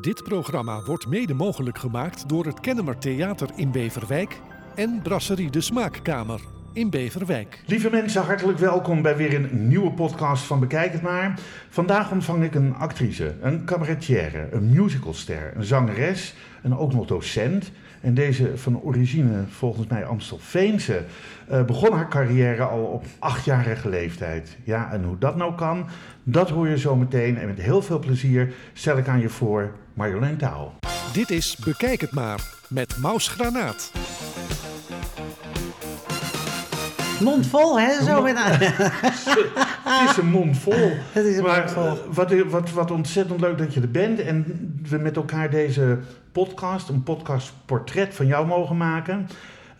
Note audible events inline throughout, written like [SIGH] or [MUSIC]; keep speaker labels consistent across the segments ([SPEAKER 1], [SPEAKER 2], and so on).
[SPEAKER 1] Dit programma wordt mede mogelijk gemaakt door het Kennemer Theater in Beverwijk en Brasserie de Smaakkamer in Beverwijk.
[SPEAKER 2] Lieve mensen, hartelijk welkom bij weer een nieuwe podcast van Bekijk het maar. Vandaag ontvang ik een actrice, een cabaretière, een musicalster, een zangeres en ook nog docent. En deze van origine volgens mij Amstelveense uh, begon haar carrière al op achtjarige leeftijd. Ja, en hoe dat nou kan, dat hoor je zo meteen. En met heel veel plezier stel ik aan je voor Marjolein Taal.
[SPEAKER 1] Dit is Bekijk het maar met Maus Granaat.
[SPEAKER 3] Mond vol, hè? Zo met [LAUGHS]
[SPEAKER 2] Het is een mond vol. [LAUGHS]
[SPEAKER 3] Het is een
[SPEAKER 2] maar
[SPEAKER 3] mond vol.
[SPEAKER 2] eh, wat, wat, wat ontzettend leuk dat je er bent. En we met elkaar deze podcast, een podcastportret van jou mogen maken.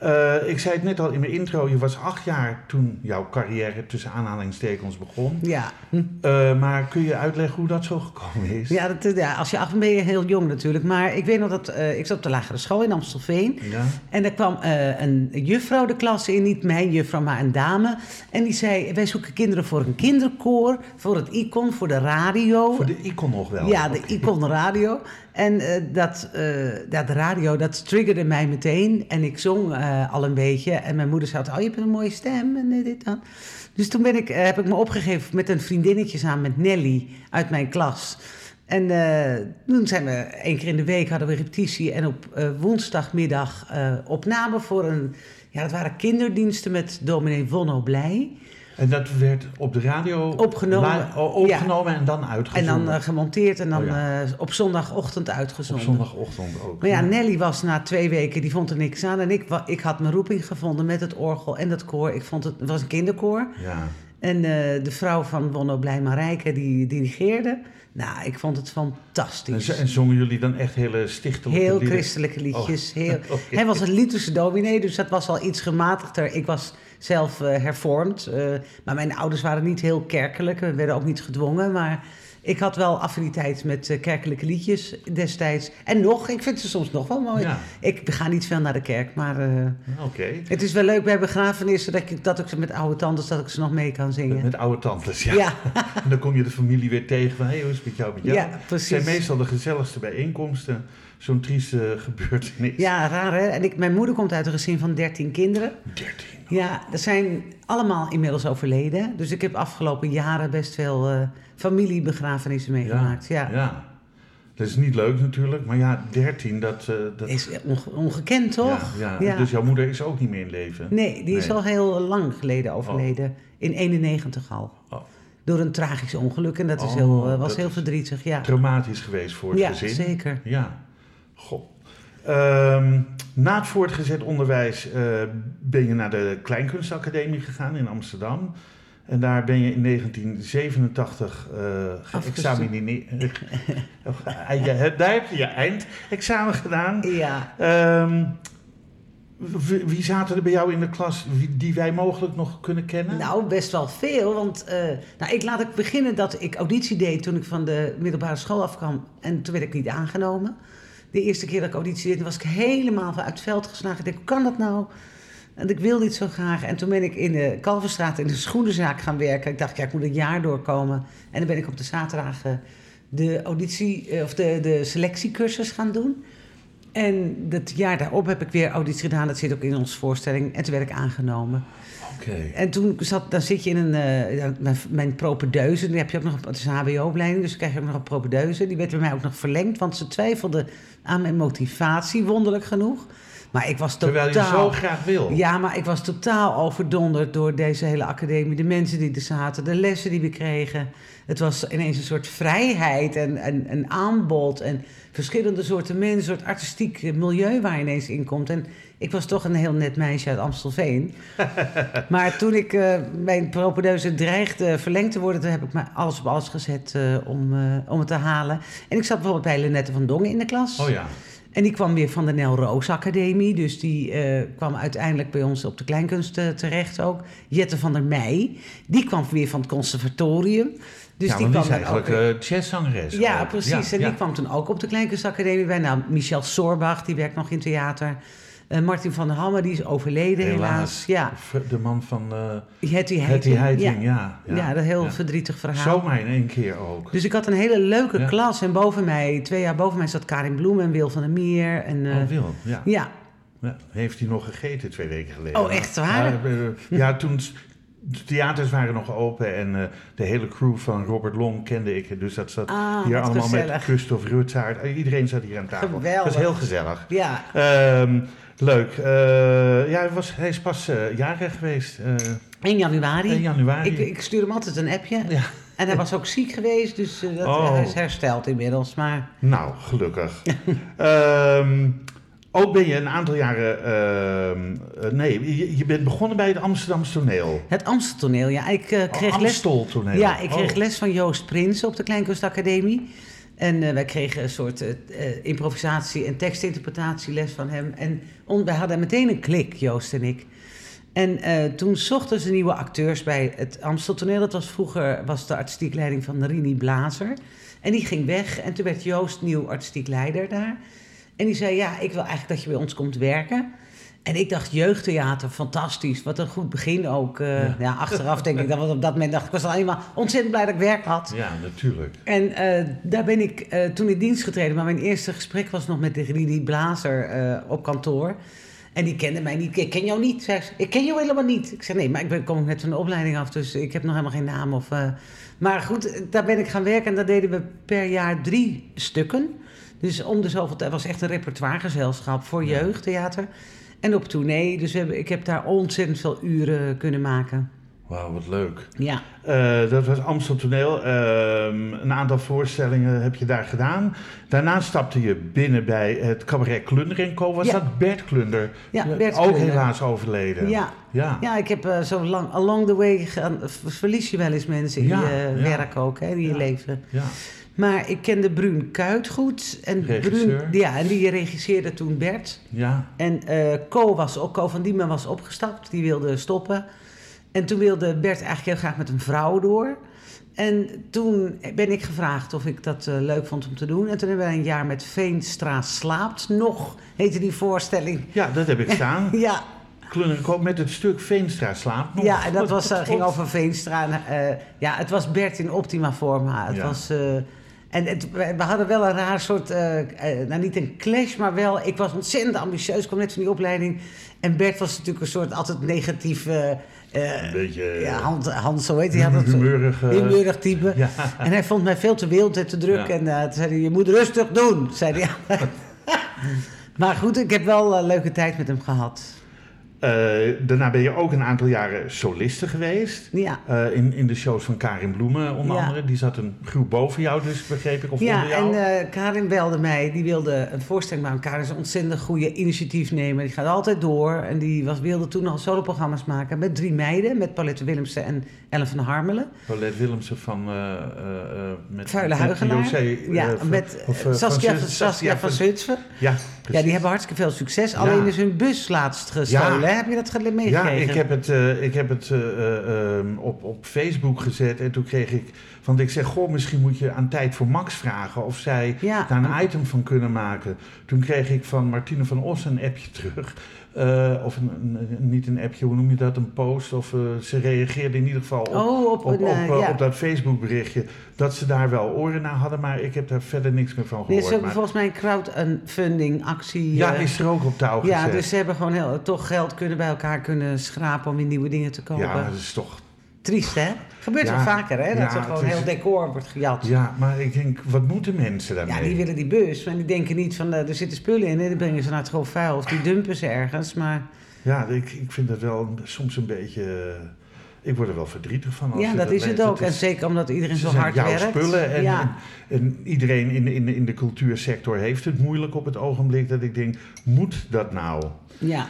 [SPEAKER 2] Eh, ik zei het net al in mijn intro, je was acht jaar toen jouw carrière tussen aanhalingstekens begon.
[SPEAKER 3] Ja.
[SPEAKER 2] Eh, maar kun je uitleggen hoe dat zo gekomen is?
[SPEAKER 3] Ja, dat, ja, als je acht bent ben je heel jong natuurlijk. Maar ik weet nog dat eh, ik zat op de lagere school in Amstelveen.
[SPEAKER 2] Ja?
[SPEAKER 3] En er kwam een juffrouw de klas in, niet mijn juffrouw, maar een dame. En die zei, wij zoeken kinderen voor een kinderkoor, voor het icon, voor de radio.
[SPEAKER 2] Voor de icon nog wel.
[SPEAKER 3] Ja, de icon radio. En eh, dat, ja, de radio, dat triggerde mij meteen. En ik zong eh, al een beetje. En mijn moeder zei, oh, je hebt een mooie stem en dit dan. Dus toen ben ik, heb ik me opgegeven met een vriendinnetje samen met Nelly uit mijn klas. En toen zijn we één keer in de week hadden we repetitie. En op woensdagmiddag opname voor een... Ja, dat waren kinderdiensten met dominee Wonno Blij.
[SPEAKER 2] En dat werd op de radio
[SPEAKER 3] Opgenomen.
[SPEAKER 2] oh, opgenomen en dan
[SPEAKER 3] En
[SPEAKER 2] uitgezonden.
[SPEAKER 3] dan eh, gemonteerd en dan
[SPEAKER 2] Oh ja.
[SPEAKER 3] eh, op zondagochtend
[SPEAKER 2] op
[SPEAKER 3] uitgezonden.
[SPEAKER 2] zondagochtend ook.
[SPEAKER 3] Maar ja, Nelly was na twee weken, die vond er niks aan. En ik, ik had mijn roeping gevonden met het orgel en dat koor. Ik vond het, het was een kinderkoor.
[SPEAKER 2] Ja.
[SPEAKER 3] En eh, de vrouw van Wonno Blij Marijke, die dirigeerde. Nou, ik vond het
[SPEAKER 2] En,
[SPEAKER 3] fantastisch.
[SPEAKER 2] en zongen jullie dan echt hele stichtelijke
[SPEAKER 3] Heel
[SPEAKER 2] lieden?
[SPEAKER 3] christelijke liedjes.
[SPEAKER 2] Oh,
[SPEAKER 3] Heel, [LAUGHS]
[SPEAKER 2] oké.
[SPEAKER 3] Hij was een Lutherse dominee, dus dat was al iets gematigder. Ik was zelf eh, hervormd. eh, maar mijn ouders waren niet heel kerkelijk. We werden ook niet gedwongen. Maar ik had wel affiniteit met eh, kerkelijke liedjes destijds. En nog, ik vind ze soms nog wel mooi.
[SPEAKER 2] Ja.
[SPEAKER 3] Ik ga niet veel naar de kerk, maar eh,
[SPEAKER 2] Oké.
[SPEAKER 3] het is wel leuk bij begrafenissen dat ik, dat ik ze met oude tantes dat ik ze nog mee kan zingen.
[SPEAKER 2] Met, oude tantes, ja.
[SPEAKER 3] ja. [LAUGHS]
[SPEAKER 2] En dan kom je de familie weer tegen van, hé, hey, hoe is het met jou, met jou?
[SPEAKER 3] Ja,
[SPEAKER 2] Het
[SPEAKER 3] precies.
[SPEAKER 2] zijn meestal de gezelligste bijeenkomsten, zo'n trieste gebeurtenis.
[SPEAKER 3] ja, raar hè. En ik, mijn moeder komt uit een gezin van 13 kinderen.
[SPEAKER 2] 13.
[SPEAKER 3] Ja, dat zijn allemaal inmiddels overleden. Dus ik heb afgelopen jaren best veel eh, familiebegrafenissen meegemaakt. Ja,
[SPEAKER 2] ja. Dat is niet leuk natuurlijk, maar ja, 13, dat... eh, dat
[SPEAKER 3] Is onge- ongekend, toch?
[SPEAKER 2] Ja, ja. Dus jouw moeder is ook niet meer in leven?
[SPEAKER 3] Nee, die is al heel lang geleden overleden. In 91 al.
[SPEAKER 2] Oh.
[SPEAKER 3] Door een tragisch ongeluk. En dat is
[SPEAKER 2] Oh,
[SPEAKER 3] heel, eh, was
[SPEAKER 2] dat
[SPEAKER 3] heel verdrietig, ja.
[SPEAKER 2] Traumatisch geweest voor het
[SPEAKER 3] Ja,
[SPEAKER 2] gezin?
[SPEAKER 3] zeker.
[SPEAKER 2] Ja. Goh. Ehm, na het voortgezet onderwijs eh, ben je naar de Kleinkunstacademie gegaan in Amsterdam. En daar ben je in 1987 eh geëxamineerd. Eh, [LAUGHS] ja, daar heb je je eindexamen gedaan.
[SPEAKER 3] Ja,
[SPEAKER 2] Ehm, wie, zaten er bij jou in de klas die wij mogelijk nog kunnen kennen?
[SPEAKER 3] nou best wel veel. Want eh, nou, ik laat ik beginnen dat ik auditie deed toen ik van de middelbare school afkwam. En toen werd ik niet aangenomen. De eerste keer dat ik auditie deed, was ik helemaal uit het veld geslagen. Ik dacht, hoe kan dat nou? En ik wil dit zo graag. En toen ben ik in de Kalverstraat in de schoenenzaak gaan werken. Ik dacht, ja, ik moet een jaar doorkomen. En dan ben ik op de zaterdagen de auditie, eh, of de, de selectiecursus gaan doen. En het jaar daarop heb ik weer auditie gedaan. Dat zit ook in onze voorstelling. En toen werd ik aangenomen.
[SPEAKER 2] Oké.
[SPEAKER 3] En toen zat, dan zit je in een, eh, ja, mijn, mijn propedeuze, die heb je ook nog, het is een hbo-opleiding, dus dan krijg je ook nog een propedeuze. Die werd bij mij ook nog verlengd, want ze twijfelden aan mijn motivatie, wonderlijk genoeg. Maar ik was totaal...
[SPEAKER 2] Terwijl je zo graag wil.
[SPEAKER 3] Ja, maar ik was totaal overdonderd door deze hele academie. De mensen die er zaten, de lessen die we kregen. Het was ineens een soort vrijheid en en een aanbod. En verschillende soorten mensen, een soort artistiek milieu waar je ineens in komt. En ik was toch een heel net meisje uit Amstelveen. [LAUGHS] maar toen ik eh, mijn propedeuse dreigde verlengd te worden... toen heb ik me alles op alles gezet eh, om, eh, om het te halen. En ik zat bijvoorbeeld bij Lenette van Dongen in de klas.
[SPEAKER 2] Oh ja.
[SPEAKER 3] En die kwam weer van de Nel Roos Academie. Dus die eh, kwam uiteindelijk bij ons op de kleinkunst eh, terecht ook. Jette van der Meij. Die kwam weer van het conservatorium. Dus
[SPEAKER 2] ja,
[SPEAKER 3] die kwam
[SPEAKER 2] is
[SPEAKER 3] dan ook
[SPEAKER 2] eigenlijk eh jazzzangeres.
[SPEAKER 3] ja,
[SPEAKER 2] ook.
[SPEAKER 3] precies.
[SPEAKER 2] Ja,
[SPEAKER 3] en
[SPEAKER 2] ja.
[SPEAKER 3] die kwam toen ook op de Kleinkunstacademie bij. Nou, Michel Sorbach, die werkt nog in theater. Eh, Martin van der Hammer, die is overleden helaas. Ja,
[SPEAKER 2] De man van uh,
[SPEAKER 3] Hetty
[SPEAKER 2] Heiting.
[SPEAKER 3] Heiting,
[SPEAKER 2] ja.
[SPEAKER 3] Ja, ja. dat heel verdrietig verhaal.
[SPEAKER 2] Zomaar in één keer ook.
[SPEAKER 3] Dus ik had een hele leuke klas. En boven mij, twee jaar boven mij, zat Karin Bloem en Wil van der Meer. En,
[SPEAKER 2] oh, Wil, ja.
[SPEAKER 3] Ja,
[SPEAKER 2] heeft hij nog gegeten twee weken geleden?
[SPEAKER 3] Oh, echt waar?
[SPEAKER 2] Ja, toen de theaters waren nog open en uh, de hele crew van Robert Long kende ik. Dus dat zat
[SPEAKER 3] ah,
[SPEAKER 2] hier allemaal
[SPEAKER 3] gezellig.
[SPEAKER 2] met Christophe Rutsaert. Iedereen zat hier aan tafel.
[SPEAKER 3] Geweldig.
[SPEAKER 2] Dat is heel gezellig.
[SPEAKER 3] Ja.
[SPEAKER 2] Um, leuk. Uh, ja, hij, was, hij is pas uh, jarig geweest.
[SPEAKER 3] in januari.
[SPEAKER 2] In januari.
[SPEAKER 3] Ik, ik stuur hem altijd een appje.
[SPEAKER 2] Ja.
[SPEAKER 3] En hij was ook ziek geweest, dus dat,
[SPEAKER 2] oh.
[SPEAKER 3] hij is hersteld inmiddels. Maar...
[SPEAKER 2] Nou, gelukkig. um, [LAUGHS] ook ben je een aantal jaren. Uh, nee, je, je, bent begonnen bij het Amsterdamse toneel.
[SPEAKER 3] Het Amsteltoneel, ja. Ik uh, kreeg
[SPEAKER 2] oh,
[SPEAKER 3] les.
[SPEAKER 2] toneel.
[SPEAKER 3] Ja, ik kreeg oh. les van Joost Prins op de Kleinkunstacademie. En uh, wij kregen een soort improvisatie- en tekstinterpretatieles van hem. En wij hadden meteen een klik, Joost en ik. En toen zochten ze nieuwe acteurs bij het Amsteltoneel. Dat was vroeger was de artistiek leiding van Rini Blazer. En die ging weg. En toen werd Joost nieuw artistiek leider daar. En die zei, ja, ik wil eigenlijk dat je bij ons komt werken. En ik dacht, jeugdtheater, fantastisch. Wat een goed begin ook. Uh, ja. ja. achteraf denk ik, dat was op dat moment dacht ik, was al helemaal ontzettend blij dat ik werk had.
[SPEAKER 2] Ja, natuurlijk.
[SPEAKER 3] En uh, daar ben ik uh, toen in dienst getreden. Maar mijn eerste gesprek was nog met de Rini Blazer op kantoor. En die kende mij niet. Ik ken jou niet, zei ze. Ik ken jou helemaal niet. Ik zei, nee, maar ik ben, kom net van de opleiding af, dus ik heb nog helemaal geen naam. Of, maar goed, daar ben ik gaan werken en daar deden we per jaar drie stukken. Dus om de zoveel tijd was echt een repertoiregezelschap voor
[SPEAKER 2] Ja.
[SPEAKER 3] jeugdtheater. En op tournee. Dus we hebben, ik heb daar ontzettend veel uren kunnen maken.
[SPEAKER 2] Wauw, wat leuk.
[SPEAKER 3] Ja.
[SPEAKER 2] Eh, dat was Amstel Toneel. Ehm, een aantal voorstellingen heb je daar gedaan. Daarna stapte je binnen bij het cabaret Klunder en Co. Was
[SPEAKER 3] Ja.
[SPEAKER 2] dat Bert Klunder?
[SPEAKER 3] Ja, Bert
[SPEAKER 2] Ook
[SPEAKER 3] Klunder.
[SPEAKER 2] helaas overleden.
[SPEAKER 3] Ja.
[SPEAKER 2] Ja.
[SPEAKER 3] Ja, ik heb eh, zo lang, along the way gegaan, v- verlies je wel eens mensen in
[SPEAKER 2] Ja,
[SPEAKER 3] je
[SPEAKER 2] ja.
[SPEAKER 3] werk ook, hè, in je leven.
[SPEAKER 2] ja.
[SPEAKER 3] Maar ik kende Bruun Kuit goed. En. Bruun, ja, en die regisseerde toen Bert.
[SPEAKER 2] ja.
[SPEAKER 3] En eh Co, was, ook- Co van Diemen was opgestapt, die wilde stoppen. En toen wilde Bert eigenlijk heel graag met een vrouw door. En toen ben ik gevraagd of ik dat eh, leuk vond om te doen. En toen hebben wij een jaar met Veenstra Slaapt nog, heette die voorstelling.
[SPEAKER 2] Ja, dat heb ik staan. [LAUGHS]
[SPEAKER 3] Ja,
[SPEAKER 2] Co. met het stuk Veenstra slaapt nog.
[SPEAKER 3] ja en dat was, eh, ging over Veenstra. En, ja, het was Bert in optima forma. Het
[SPEAKER 2] Ja.
[SPEAKER 3] was... en het, we hadden wel een raar soort, eh, eh, nou niet een clash, maar wel, ik was ontzettend ambitieus, kwam net van die opleiding. En Bert was natuurlijk een soort altijd negatief, eh, eh,
[SPEAKER 2] Een beetje...
[SPEAKER 3] ja, Hans, Hans, zo heet hij, had het zo-
[SPEAKER 2] Humeurig,
[SPEAKER 3] humeurig type.
[SPEAKER 2] Ja.
[SPEAKER 3] En hij vond mij veel te wild en te druk.
[SPEAKER 2] Ja.
[SPEAKER 3] En toen zei hij, je moet rustig doen, zei hij. [LAUGHS] maar goed, ik heb wel een leuke tijd met hem gehad.
[SPEAKER 2] Eh, daarna ben je ook een aantal jaren soliste geweest.
[SPEAKER 3] Ja.
[SPEAKER 2] Eh, in, in de shows van Karin Bloemen onder
[SPEAKER 3] Ja.
[SPEAKER 2] andere. Die zat een groep boven jou, dus begreep ik. Of onder
[SPEAKER 3] Ja,
[SPEAKER 2] jou.
[SPEAKER 3] en eh, Karin belde mij. Die wilde een voorstelling maken. Karin is een ontzettend goede initiatiefnemer. Die gaat altijd door. En die was, wilde toen al soloprogramma's maken met drie meiden. Met Paulette Willemsen en Ellen van Harmelen.
[SPEAKER 2] Paulette Willemsen van... eh, met,
[SPEAKER 3] Vuile
[SPEAKER 2] eh,
[SPEAKER 3] ja, met
[SPEAKER 2] of,
[SPEAKER 3] Saskia, van, Saskia van Zutphen.
[SPEAKER 2] Ja,
[SPEAKER 3] Ja, die hebben hartstikke veel succes. Alleen is hun bus laatst gestolen.
[SPEAKER 2] Ja.
[SPEAKER 3] Heb je dat meegekregen?
[SPEAKER 2] Ja, ik heb het, ik heb het eh, eh, ehm, op, op Facebook gezet en toen kreeg ik... Want ik zeg, goh, misschien moet je aan Tijd voor Max vragen of zij
[SPEAKER 3] Ja.
[SPEAKER 2] daar een item van kunnen maken. Toen kreeg ik van Martine van Os een appje terug. Eh, of een, een- niet een appje, hoe noem je dat? Een post? Of eh, ze reageerde in ieder geval op,
[SPEAKER 3] Oh, op,
[SPEAKER 2] op,
[SPEAKER 3] eh, ja.
[SPEAKER 2] op dat Facebook berichtje. Dat ze daar wel oren naar hadden, maar ik heb daar verder niks meer van gehoord.
[SPEAKER 3] ze hebben
[SPEAKER 2] maar-
[SPEAKER 3] volgens mij een crowdfunding actie.
[SPEAKER 2] ja, is er ook op touw
[SPEAKER 3] ja,
[SPEAKER 2] gezet.
[SPEAKER 3] dus ze hebben gewoon heel, toch geld kunnen bij elkaar kunnen schrapen om weer nieuwe dingen te kopen.
[SPEAKER 2] ja, dat is toch...
[SPEAKER 3] Triest, hè? Gebeurt
[SPEAKER 2] Ja,
[SPEAKER 3] wel vaker, hè? Dat
[SPEAKER 2] ja,
[SPEAKER 3] er gewoon
[SPEAKER 2] is-
[SPEAKER 3] heel decor wordt gejat. Ja.
[SPEAKER 2] Ja, maar ik denk, wat moeten mensen daarmee?
[SPEAKER 3] die willen die bus, maar die denken niet van eh, er zitten spullen in en die brengen ze naar het grof vuil of die dumpen ze ergens. Maar
[SPEAKER 2] Ja, ik, ik vind dat wel soms een beetje... eh, Ik word er wel verdrietig van. Als
[SPEAKER 3] ja,
[SPEAKER 2] je
[SPEAKER 3] dat is het ook.
[SPEAKER 2] is-
[SPEAKER 3] En zeker omdat iedereen zo hard
[SPEAKER 2] jouw
[SPEAKER 3] werkt.
[SPEAKER 2] spullen en,
[SPEAKER 3] ja.
[SPEAKER 2] en, en iedereen in, in, in de cultuursector heeft het moeilijk op het ogenblik. Dat ik denk, moet dat nou?
[SPEAKER 3] ja,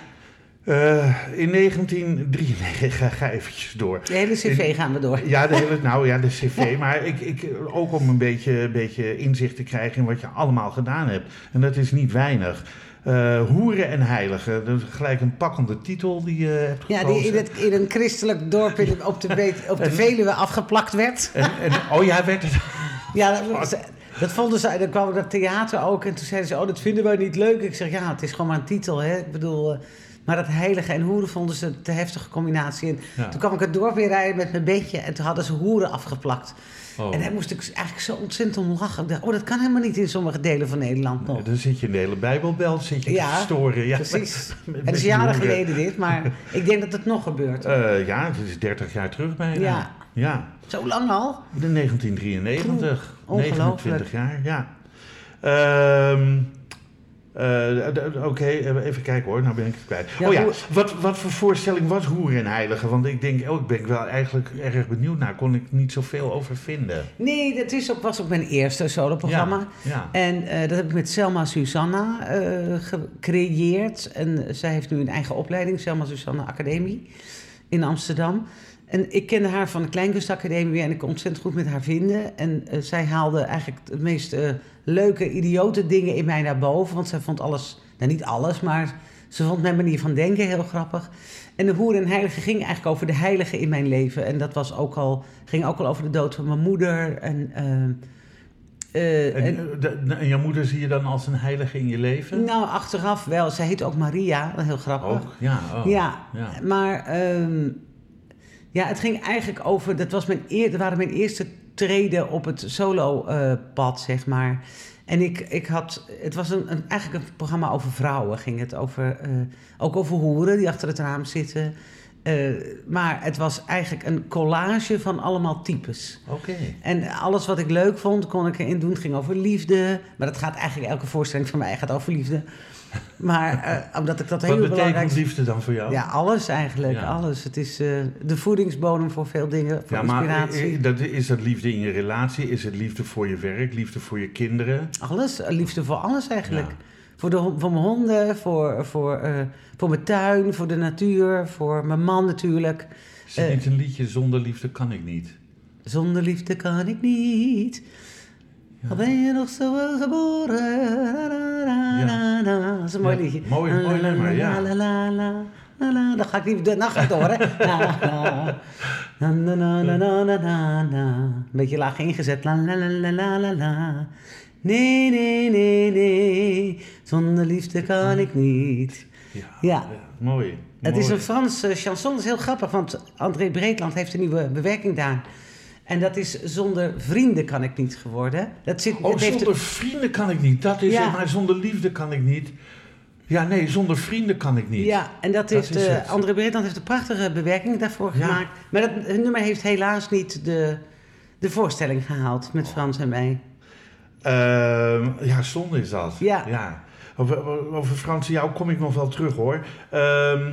[SPEAKER 2] Eh, in 1993, ga, [LAUGHS] ga eventjes door.
[SPEAKER 3] de hele cv gaan we door.
[SPEAKER 2] Ja, de hele, [LAUGHS] nou ja, de cv. Maar ik, ik, ook om een beetje, beetje inzicht te krijgen in wat je allemaal gedaan hebt. En dat is niet weinig. Eh, Hoeren en Heiligen, dat is gelijk een pakkende titel die je hebt
[SPEAKER 3] Ja,
[SPEAKER 2] gekozen.
[SPEAKER 3] die in, het, in een christelijk dorp in, op, de, op de Veluwe afgeplakt werd.
[SPEAKER 2] En, en, oh ja, werd het... [LAUGHS]
[SPEAKER 3] Ja, dat Dat vonden ze, dan kwam naar theater ook en toen zeiden ze, oh, dat vinden wij niet leuk. Ik zeg, ja, het is gewoon maar een titel, hè. Ik bedoel, eh, maar dat heilige en hoeren vonden ze een te heftige combinatie. En
[SPEAKER 2] Ja.
[SPEAKER 3] toen kwam ik het dorp weer rijden met mijn bedje en toen hadden ze hoeren afgeplakt.
[SPEAKER 2] Oh.
[SPEAKER 3] En daar moest ik eigenlijk zo ontzettend om lachen. Ik dacht, oh, dat kan helemaal niet in sommige delen van Nederland nog.
[SPEAKER 2] Ja, dan zit je in de hele Bijbelbelt zit je
[SPEAKER 3] Ja,
[SPEAKER 2] te storen. Ja,
[SPEAKER 3] Precies. [LAUGHS]
[SPEAKER 2] met-
[SPEAKER 3] Het is jaren
[SPEAKER 2] hoeren.
[SPEAKER 3] geleden dit, maar [LAUGHS] ik denk dat het nog gebeurt.
[SPEAKER 2] Eh, ja, het is 30 jaar terug bijna.
[SPEAKER 3] Ja.
[SPEAKER 2] ja.
[SPEAKER 3] Zo lang al?
[SPEAKER 2] In 1993.
[SPEAKER 3] Ongelooflijk.
[SPEAKER 2] 29 jaar, ja. Ehm, eh, Oké, eh, even kijken hoor, nou ben ik het kwijt.
[SPEAKER 3] Ja,
[SPEAKER 2] oh ja,
[SPEAKER 3] hoe-
[SPEAKER 2] wat, wat voor voorstelling was Hoer en Heilige? Want ik denk, oh, ik ben wel eigenlijk erg benieuwd naar. Kon ik niet zoveel over vinden.
[SPEAKER 3] Nee, dat is ook, was ook mijn eerste soloprogramma.
[SPEAKER 2] Ja, ja.
[SPEAKER 3] En eh, dat heb ik met Selma Susanna gecreëerd. En zij heeft nu een eigen opleiding, Selma Susanna Academie in Amsterdam. En ik kende haar van de Kleinkunstacademie en ik kon ontzettend goed met haar vinden. En eh, zij haalde eigenlijk de meest eh, leuke, idiote dingen in mij naar boven. Want zij vond alles, nou niet alles, maar ze vond mijn manier van denken heel grappig. En de Hoer en Heilige ging eigenlijk over de heilige in mijn leven. En dat was ook al, ging ook al over de dood van mijn moeder. En, eh,
[SPEAKER 2] En,
[SPEAKER 3] en-
[SPEAKER 2] de- en jouw moeder zie je dan als een heilige in je leven?
[SPEAKER 3] nou, achteraf wel. Zij heet ook Maria, heel grappig.
[SPEAKER 2] Ook, ja. Oh.
[SPEAKER 3] Ja,
[SPEAKER 2] ja.
[SPEAKER 3] maar ehm, ja, het ging eigenlijk over. Dat, was mijn eer, dat waren mijn eerste treden op het solo-pad, zeg maar. En ik, ik had. Het was een, een, eigenlijk een programma over vrouwen. Ging het over. eh, ook over hoeren die achter het raam zitten. Eh, maar het was eigenlijk een collage van allemaal types.
[SPEAKER 2] Oké.
[SPEAKER 3] En alles wat ik leuk vond, kon ik erin doen. Het ging over liefde. Maar dat gaat eigenlijk elke voorstelling van mij gaat over liefde. Maar eh, omdat ik dat heel
[SPEAKER 2] Wat
[SPEAKER 3] belangrijk
[SPEAKER 2] betekent liefde dan voor jou?
[SPEAKER 3] Ja, alles eigenlijk.
[SPEAKER 2] Ja.
[SPEAKER 3] Alles. Het is eh, de voedingsbodem voor veel dingen. Voor
[SPEAKER 2] Ja, maar
[SPEAKER 3] inspiratie.
[SPEAKER 2] eh, dat, is dat liefde in je relatie? Is het liefde voor je werk? Liefde voor je kinderen?
[SPEAKER 3] Alles. eh, Liefde voor alles eigenlijk.
[SPEAKER 2] Ja.
[SPEAKER 3] Voor, de, voor mijn honden, voor, voor, eh, voor mijn tuin, voor de natuur, voor mijn man natuurlijk. Eh.
[SPEAKER 2] niet een liedje zonder liefde kan ik niet?
[SPEAKER 3] Zonder liefde kan ik niet. Al ben je nog zo wel geboren.
[SPEAKER 2] Ja.
[SPEAKER 3] Dat is een mooi liedje.
[SPEAKER 2] mooi- mooi nummer, ja.
[SPEAKER 3] La, la, la, la, la. Dan ga ik niet... Ga ik door, hè. [LAUGHS] La, la. Na, na, na, na, na, na, na, na. Een beetje laag ingezet. La, la, la, la, la, la, la. Nee, nee, nee, nee. Zonder liefde kan ik niet.
[SPEAKER 2] Ja.
[SPEAKER 3] Ja.
[SPEAKER 2] mooi.
[SPEAKER 3] Het is een Frans eh, chanson, dat is heel grappig, want André Breedland heeft een nieuwe bewerking daar. En dat is zonder vrienden kan ik niet geworden. Dat zit,
[SPEAKER 2] Oh,
[SPEAKER 3] heeft-
[SPEAKER 2] zonder vrienden kan ik niet. Dat is
[SPEAKER 3] Ja.
[SPEAKER 2] het. Maar zonder liefde kan ik niet. Ja, nee, zonder vrienden kan ik niet.
[SPEAKER 3] Ja, en dat,
[SPEAKER 2] Dat
[SPEAKER 3] heeft
[SPEAKER 2] is
[SPEAKER 3] eh. André Breedland heeft een prachtige bewerking daarvoor
[SPEAKER 2] Ja.
[SPEAKER 3] gemaakt. Maar dat nummer heeft helaas niet de, de voorstelling gehaald met Frans en mij.
[SPEAKER 2] Ehm, ja, zonde is dat.
[SPEAKER 3] Ja.
[SPEAKER 2] Over, over Frans en jou kom ik nog wel terug hoor. Ehm,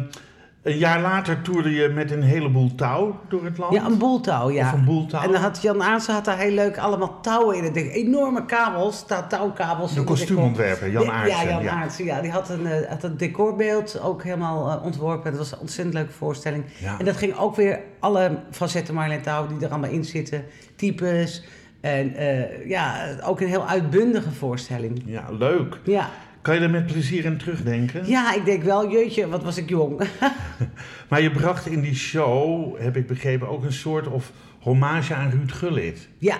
[SPEAKER 2] een jaar later toerde je met een heleboel touw door het land.
[SPEAKER 3] Ja, een boeltouw, ja.
[SPEAKER 2] Of een.
[SPEAKER 3] En dan had Jan Aartsen had daar heel leuk allemaal touwen in het. Enorme kabels, touwkabels.
[SPEAKER 2] De kostuumontwerper, Jan
[SPEAKER 3] Ja,
[SPEAKER 2] Aartsen.
[SPEAKER 3] Ja, Jan
[SPEAKER 2] ja.
[SPEAKER 3] Aartsen, ja. Die had een, eh, had een decorbeeld ook helemaal eh, ontworpen. Dat was een ontzettend leuke voorstelling.
[SPEAKER 2] Ja.
[SPEAKER 3] En dat ging ook weer alle facetten Marjolein Touw die er allemaal in zitten. Types. En eh, ja, ook een heel uitbundige voorstelling.
[SPEAKER 2] Ja, leuk.
[SPEAKER 3] Ja.
[SPEAKER 2] Kan je er met plezier aan terugdenken?
[SPEAKER 3] ja, ik denk wel, jeetje, wat was ik jong. [LAUGHS]
[SPEAKER 2] Maar je bracht in die show, heb ik begrepen, ook een soort of hommage aan Ruud Gullit.
[SPEAKER 3] Ja.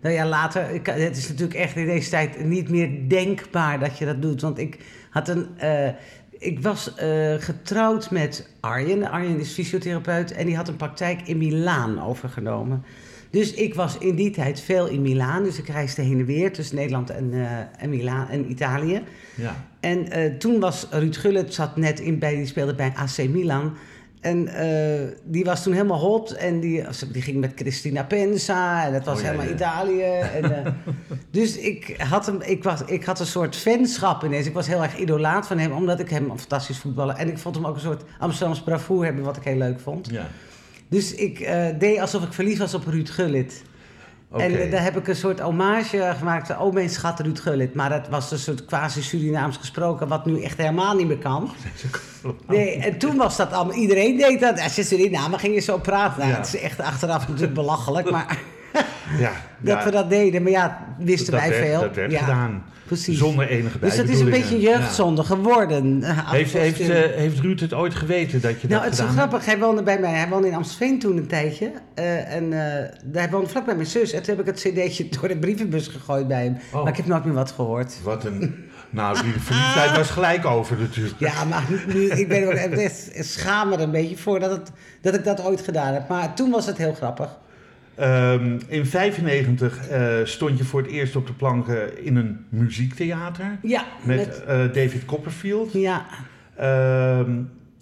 [SPEAKER 3] Nou ja, later. ik- Het is natuurlijk echt in deze tijd niet meer denkbaar dat je dat doet. Want ik had een. eh, ik was eh, getrouwd met Arjen. Arjen is fysiotherapeut en die had een praktijk in Milaan overgenomen. Dus ik was in die tijd veel in Milaan. Dus ik reisde heen en weer tussen Nederland en, eh en, Milaan, en Italië.
[SPEAKER 2] Ja.
[SPEAKER 3] En eh, toen was Ruud Gullit zat net in bij, die speelde bij AC Milan. En eh, die was toen helemaal hot. En die, die ging met Cristina Pensa. En dat was
[SPEAKER 2] Oh, ja,
[SPEAKER 3] helemaal
[SPEAKER 2] ja.
[SPEAKER 3] Italië. En, [LAUGHS] dus ik had, hem, ik, was, ik had een soort fanschap ineens. Ik was heel erg idolaat van hem. Omdat ik hem een fantastisch voetballer... En ik vond hem ook een soort Amsterdamse bravoure hebben. Wat ik heel leuk vond.
[SPEAKER 2] ja.
[SPEAKER 3] Dus ik eh, deed alsof ik verliefd was op Ruud Gullit. En eh, daar heb ik een soort hommage gemaakt. Oh, mijn schat Ruud Gullit. Maar dat was een soort quasi-Surinaams gesproken, wat nu echt helemaal niet meer kan. [LAUGHS] Nee, en toen was dat allemaal, iedereen deed dat. Als je Suriname ging je zo praten. Nou,
[SPEAKER 2] Ja.
[SPEAKER 3] Het is echt achteraf natuurlijk belachelijk, maar... [LAUGHS]
[SPEAKER 2] Ja, [LAUGHS]
[SPEAKER 3] dat
[SPEAKER 2] ja.
[SPEAKER 3] we dat deden. Maar ja, wisten
[SPEAKER 2] dat
[SPEAKER 3] wij
[SPEAKER 2] werd,
[SPEAKER 3] veel.
[SPEAKER 2] Dat werd
[SPEAKER 3] ja,
[SPEAKER 2] gedaan.
[SPEAKER 3] Precies.
[SPEAKER 2] Zonder enige
[SPEAKER 3] dus dat is een beetje jeugdzonde geworden.
[SPEAKER 2] Ja. Heeft, heeft, eh, heeft Ruud het ooit geweten dat je
[SPEAKER 3] nou,
[SPEAKER 2] dat
[SPEAKER 3] het is zo grappig. Hij woonde bij mij. Hij woonde in Amstelveen toen een tijdje. Eh, en eh, hij woonde vlak bij mijn zus. En toen heb ik het cd'tje door de brievenbus gegooid bij hem.
[SPEAKER 2] Oh.
[SPEAKER 3] Maar ik heb nooit meer wat gehoord.
[SPEAKER 2] Wat een... Nou, die verliefdheid was gelijk over natuurlijk.
[SPEAKER 3] Ja, maar nu, ik ben er schaam er een beetje voor dat, het, dat ik dat ooit gedaan heb. Maar toen was het heel grappig.
[SPEAKER 2] Ehm, in 95 eh, stond je voor het eerst op de planken in een muziektheater.
[SPEAKER 3] Ja,
[SPEAKER 2] Met,
[SPEAKER 3] met-
[SPEAKER 2] eh, David Copperfield.
[SPEAKER 3] ja,
[SPEAKER 2] Ehm,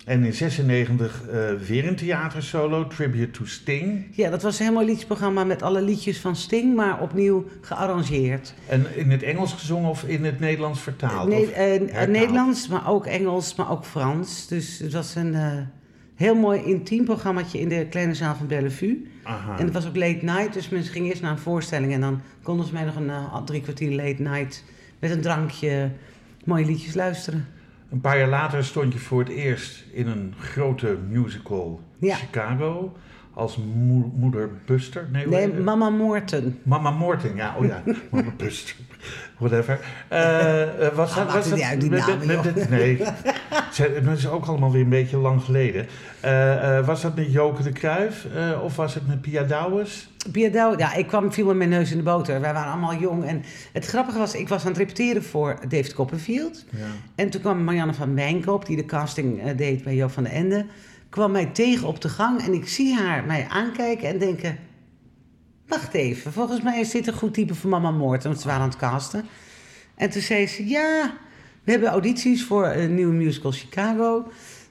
[SPEAKER 2] en in 96 eh, weer een theatersolo, Tribute to Sting.
[SPEAKER 3] ja, dat was mooi liedjesprogramma met alle liedjes van Sting, maar opnieuw gearrangeerd.
[SPEAKER 2] En in het Engels gezongen of in het Nederlands vertaald?
[SPEAKER 3] Nee? Nederlands, maar ook Engels, maar ook Frans. Dus het was een heel mooi intiem programmaatje in de kleine zaal van Bellevue.
[SPEAKER 2] Aha.
[SPEAKER 3] En het was ook late night, dus mensen gingen eerst naar een voorstelling en dan konden ze mij nog een eh, drie kwartier late night met een drankje mooie liedjes luisteren.
[SPEAKER 2] Een paar jaar later stond je voor het eerst in een grote musical
[SPEAKER 3] Ja.
[SPEAKER 2] Chicago als moe- moeder Buster. Nee?
[SPEAKER 3] Mama Morton.
[SPEAKER 2] Mama Morton, ja, oh ja, [LAUGHS] Mama Buster, whatever. Eh, eh, was dat, was
[SPEAKER 3] het
[SPEAKER 2] dat,
[SPEAKER 3] niet uit, die
[SPEAKER 2] met- Nee, dat is ook allemaal weer een beetje lang geleden. Eh, eh, was dat met Joke de Kruif eh, of was het met Pia Douwes?
[SPEAKER 3] Pia Douw, ja, ik kwam, viel met mijn neus in de boter. Wij waren allemaal jong. En het grappige was, ik was aan het repeteren voor David Copperfield.
[SPEAKER 2] Ja.
[SPEAKER 3] En toen kwam Marianne van Wijnkoop, die de casting eh, deed bij Joop van den Ende, kwam mij tegen op de gang. En ik zie haar mij aankijken en denken, wacht even, volgens mij is dit een goed type voor Mama Moord. Want ze waren aan het casten. En toen zei ze, ja, we hebben audities voor een nieuwe musical Chicago.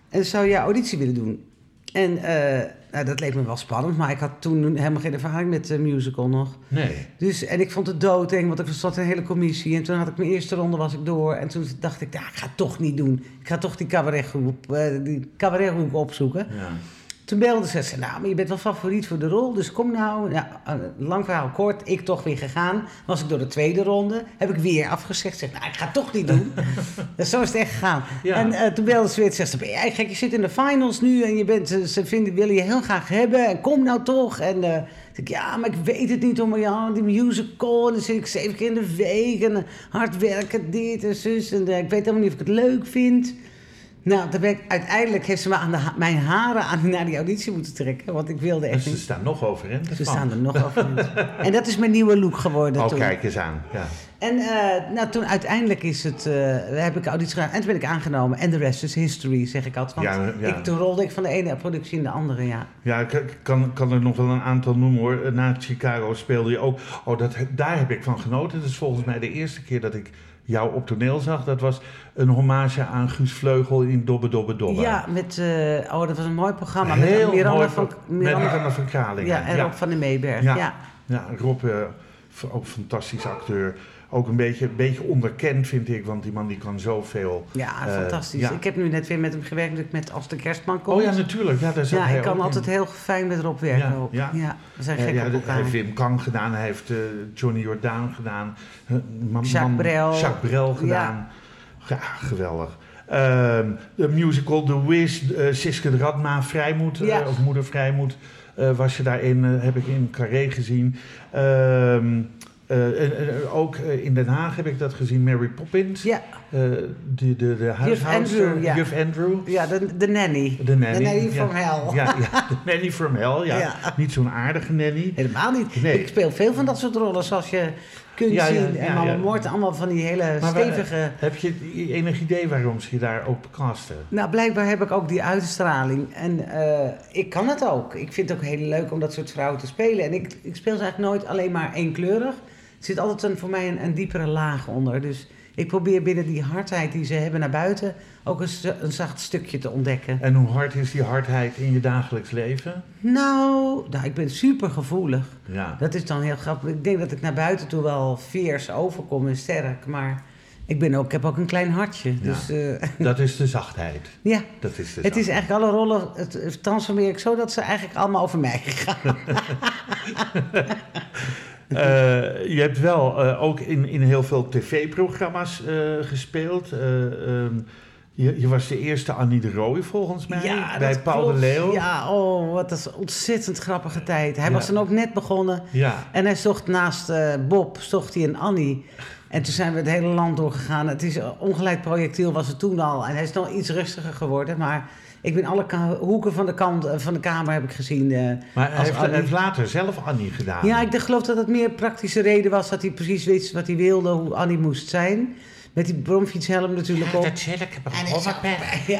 [SPEAKER 3] En zou jij auditie willen doen? En eh, nou, dat leek me wel spannend, maar ik had toen helemaal geen ervaring met de musical nog.
[SPEAKER 2] Nee.
[SPEAKER 3] Dus, en ik vond het doodeng, want er zat een hele commissie. En toen had ik mijn eerste ronde, was ik door. En toen dacht ik, ja, ik ga het toch niet doen. Ik ga toch die cabaretgroep, eh, die cabarethoek opzoeken.
[SPEAKER 2] Ja.
[SPEAKER 3] Toen belde ze, ze nou, maar je bent wel favoriet voor de rol, dus kom nou. Ja, eh, lang verhaal kort, ik toch weer gegaan. Was ik door de tweede ronde, heb ik weer afgezegd. Zeg, nou, ik ga het toch niet doen. [LAUGHS] dus zo is het echt gegaan.
[SPEAKER 2] Ja.
[SPEAKER 3] En eh, toen belde ze weer, zegt ze, ben jij gek, je zit in de finals nu en je bent, ze vinden, willen je heel graag hebben. En kom nou toch. En zeg ik, ja, maar ik weet het niet, om ja, die musical. En dan zit ik zeven keer in de week en hard werken, dit en zus. En eh, ik weet helemaal niet of ik het leuk vind. Nou, ben ik, uiteindelijk heeft ze me aan de mijn haren aan, naar die auditie moeten trekken. Want ik wilde
[SPEAKER 2] Dus
[SPEAKER 3] echt
[SPEAKER 2] ze
[SPEAKER 3] niet.
[SPEAKER 2] staan nog overeind.
[SPEAKER 3] Ze staan er nog [LAUGHS] over. en dat is mijn nieuwe look geworden
[SPEAKER 2] Oh,
[SPEAKER 3] toen.
[SPEAKER 2] kijk eens aan. Ja.
[SPEAKER 3] En eh, nou, toen uiteindelijk is het, eh, heb ik auditie gedaan. En toen ben ik aangenomen. En de rest is history, zeg ik altijd. Want
[SPEAKER 2] Ja, ja.
[SPEAKER 3] Ik, toen rolde ik van de ene productie in de andere, ja.
[SPEAKER 2] Ja, ik ik kan, kan er nog wel een aantal noemen hoor. Na Chicago speelde je ook. Oh, dat, daar heb ik van genoten. Dat is volgens mij de eerste keer dat ik jou op toneel zag. Dat was een hommage aan Guus Vleugel in Dobbe Dobbe Dobbe.
[SPEAKER 3] Ja, met, eh, oh, dat was een mooi programma.
[SPEAKER 2] Heel
[SPEAKER 3] met Miranda
[SPEAKER 2] mooi
[SPEAKER 3] van,
[SPEAKER 2] Miranda van Kralingen.
[SPEAKER 3] Ja, en Rob van den Meeberg.
[SPEAKER 2] Ja.
[SPEAKER 3] Ja.
[SPEAKER 2] Ja, Rob, v- ook een fantastisch acteur. Ook een beetje, een beetje onderkend vind ik, want die man die kan zoveel.
[SPEAKER 3] Ja,
[SPEAKER 2] Eh,
[SPEAKER 3] fantastisch.
[SPEAKER 2] ja.
[SPEAKER 3] Ik heb nu net weer met hem gewerkt met Als de Kerstman komt.
[SPEAKER 2] Oh ja, natuurlijk. Ja, daar
[SPEAKER 3] Ja,
[SPEAKER 2] hij
[SPEAKER 3] ik kan altijd
[SPEAKER 2] in.
[SPEAKER 3] heel fijn met Rob werken
[SPEAKER 2] Ja,
[SPEAKER 3] ook.
[SPEAKER 2] ja.
[SPEAKER 3] Ja, we zijn gek op
[SPEAKER 2] de- hij
[SPEAKER 3] elkaar.
[SPEAKER 2] heeft Wim Kang gedaan, hij heeft eh, Johnny Jordaan gedaan, eh, man-
[SPEAKER 3] Jacques Brel.
[SPEAKER 2] Jacques Brel gedaan. Ja, geweldig. Ehm, de musical The Wiz, eh, Siske de Radma, Vrijmoed, of Moeder Vrijmoed, was je daarin, heb ik in Carré gezien. Ehm, eh, en- en ook eh, in Den Haag heb ik dat gezien, Mary Poppins.
[SPEAKER 3] Ja,
[SPEAKER 2] Eh, de, de, de huishoudster,
[SPEAKER 3] Andrew, ja.
[SPEAKER 2] Juf Andrew.
[SPEAKER 3] ja de, de nanny.
[SPEAKER 2] De nanny.
[SPEAKER 3] De nanny
[SPEAKER 2] ja.
[SPEAKER 3] from hell.
[SPEAKER 2] Ja, ja, de nanny from hell, ja.
[SPEAKER 3] Ja.
[SPEAKER 2] Niet zo'n aardige nanny.
[SPEAKER 3] Helemaal niet.
[SPEAKER 2] Nee.
[SPEAKER 3] Ik speel veel van dat soort rollen, zoals je kunt
[SPEAKER 2] Ja,
[SPEAKER 3] zien.
[SPEAKER 2] ja,
[SPEAKER 3] en Mama
[SPEAKER 2] ja.
[SPEAKER 3] Moord, allemaal van die hele
[SPEAKER 2] Maar
[SPEAKER 3] stevige...
[SPEAKER 2] Heb je enig idee waarom ze je daar ook casten?
[SPEAKER 3] Nou, blijkbaar heb ik ook die uitstraling. En ik kan het ook. Ik vind het ook heel leuk om dat soort vrouwen te spelen. En ik, ik speel ze eigenlijk nooit alleen maar eenkleurig. Er zit altijd een, voor mij een, een diepere laag onder. Dus ik probeer binnen die hardheid die ze hebben naar buiten... ook een, st- een zacht stukje te ontdekken.
[SPEAKER 2] En hoe hard is die hardheid in je dagelijks leven?
[SPEAKER 3] Nou, nou ik ben super gevoelig.
[SPEAKER 2] Ja.
[SPEAKER 3] Dat is dan heel grappig. Ik denk dat ik naar buiten toe wel fierce overkom en sterk. Maar ik, ben ook, ik heb ook een klein hartje.
[SPEAKER 2] Ja.
[SPEAKER 3] Dus eh, [LAUGHS]
[SPEAKER 2] Dat is de zachtheid.
[SPEAKER 3] ja,
[SPEAKER 2] Dat is de
[SPEAKER 3] het is
[SPEAKER 2] zachtheid.
[SPEAKER 3] eigenlijk alle rollen, het transformeer ik zo dat ze eigenlijk allemaal over mij gaan. [LAUGHS] [LAUGHS]
[SPEAKER 2] Eh, je hebt wel eh, ook in, in heel veel tv-programma's eh, gespeeld. Eh, ehm, Je, je was de eerste Annie de Rooij volgens mij,
[SPEAKER 3] Ja,
[SPEAKER 2] bij Paul
[SPEAKER 3] klopt.
[SPEAKER 2] de Leeuw.
[SPEAKER 3] Ja, oh, wat een ontzettend grappige tijd. Hij
[SPEAKER 2] Ja.
[SPEAKER 3] was dan ook net begonnen.
[SPEAKER 2] Ja.
[SPEAKER 3] En hij zocht naast Bob, zocht hij een Annie. En toen zijn we het hele land doorgegaan. Het is ongeleid projectiel was het toen al. En hij is nog iets rustiger geworden. Maar ik ben alle hoeken van de, kant, eh, van de kamer heb ik gezien. eh,
[SPEAKER 2] Maar hij heeft, hij
[SPEAKER 3] Annie.
[SPEAKER 2] heeft later zelf Annie gedaan.
[SPEAKER 3] Ja, ik geloof dat het meer praktische reden was. Dat hij precies wist wat hij wilde, hoe Annie moest zijn. Met die bromfietshelm natuurlijk op.
[SPEAKER 2] dat zeg ik. heb
[SPEAKER 3] En,
[SPEAKER 2] een [LAUGHS]
[SPEAKER 3] ja.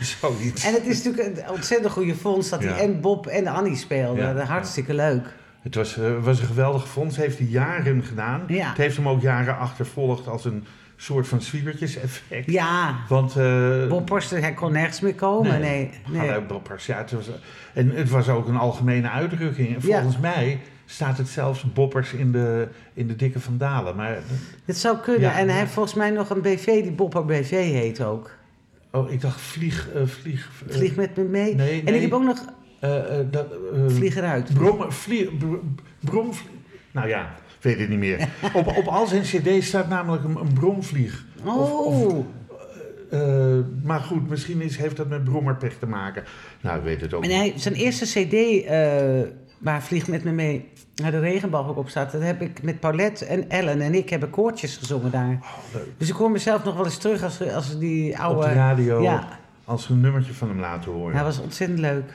[SPEAKER 3] [LAUGHS]
[SPEAKER 2] Zoiets.
[SPEAKER 3] en het is natuurlijk een ontzettend goede fonds dat
[SPEAKER 2] Ja.
[SPEAKER 3] hij en Bob en Annie speelde.
[SPEAKER 2] Ja,
[SPEAKER 3] Hartstikke leuk.
[SPEAKER 2] Het was, eh, was een geweldig fonds, heeft hij jaren gedaan.
[SPEAKER 3] Ja.
[SPEAKER 2] Het heeft hem ook jaren achtervolgd als een soort van zwiebertjes-effect.
[SPEAKER 3] Ja,
[SPEAKER 2] Want... eh,
[SPEAKER 3] Bob Porster, hij kon nergens meer komen. Nee, nee.
[SPEAKER 2] Hallo Boppers. Ja, het was, en het was ook een algemene uitdrukking. En
[SPEAKER 3] Ja.
[SPEAKER 2] volgens mij staat het zelfs Boppers in de, in de dikke vandalen. Maar,
[SPEAKER 3] Het zou kunnen.
[SPEAKER 2] Ja,
[SPEAKER 3] en hij heeft volgens mij nog een BV die Bopper BV heet ook.
[SPEAKER 2] oh, ik dacht vlieg... eh, vlieg eh,
[SPEAKER 3] Vlieg met me mee.
[SPEAKER 2] nee,
[SPEAKER 3] En
[SPEAKER 2] nee.
[SPEAKER 3] ik heb ook nog
[SPEAKER 2] eh, eh, dat, eh,
[SPEAKER 3] Vlieg eruit.
[SPEAKER 2] Brom, vlie, br- bromvlie- Nou ja, weet het niet meer. [LAUGHS] op, op al zijn cd's staat namelijk een, een bromvlieg. Of-
[SPEAKER 3] Oh,
[SPEAKER 2] of- Eh, maar goed, misschien is, heeft dat met brommerpech te maken. Nou, ik weet het ook
[SPEAKER 3] en
[SPEAKER 2] niet.
[SPEAKER 3] hij, zijn eerste cd, eh, waar Vlieg met me mee, waar de regenboog ook op staat, dat heb ik met Paulette en Ellen en ik hebben koortjes gezongen daar.
[SPEAKER 2] Oh, leuk.
[SPEAKER 3] Dus ik hoor mezelf nog wel eens terug als, als die oude...
[SPEAKER 2] Op de radio,
[SPEAKER 3] Ja,
[SPEAKER 2] als we een nummertje van hem laten horen.
[SPEAKER 3] hij was ontzettend leuk.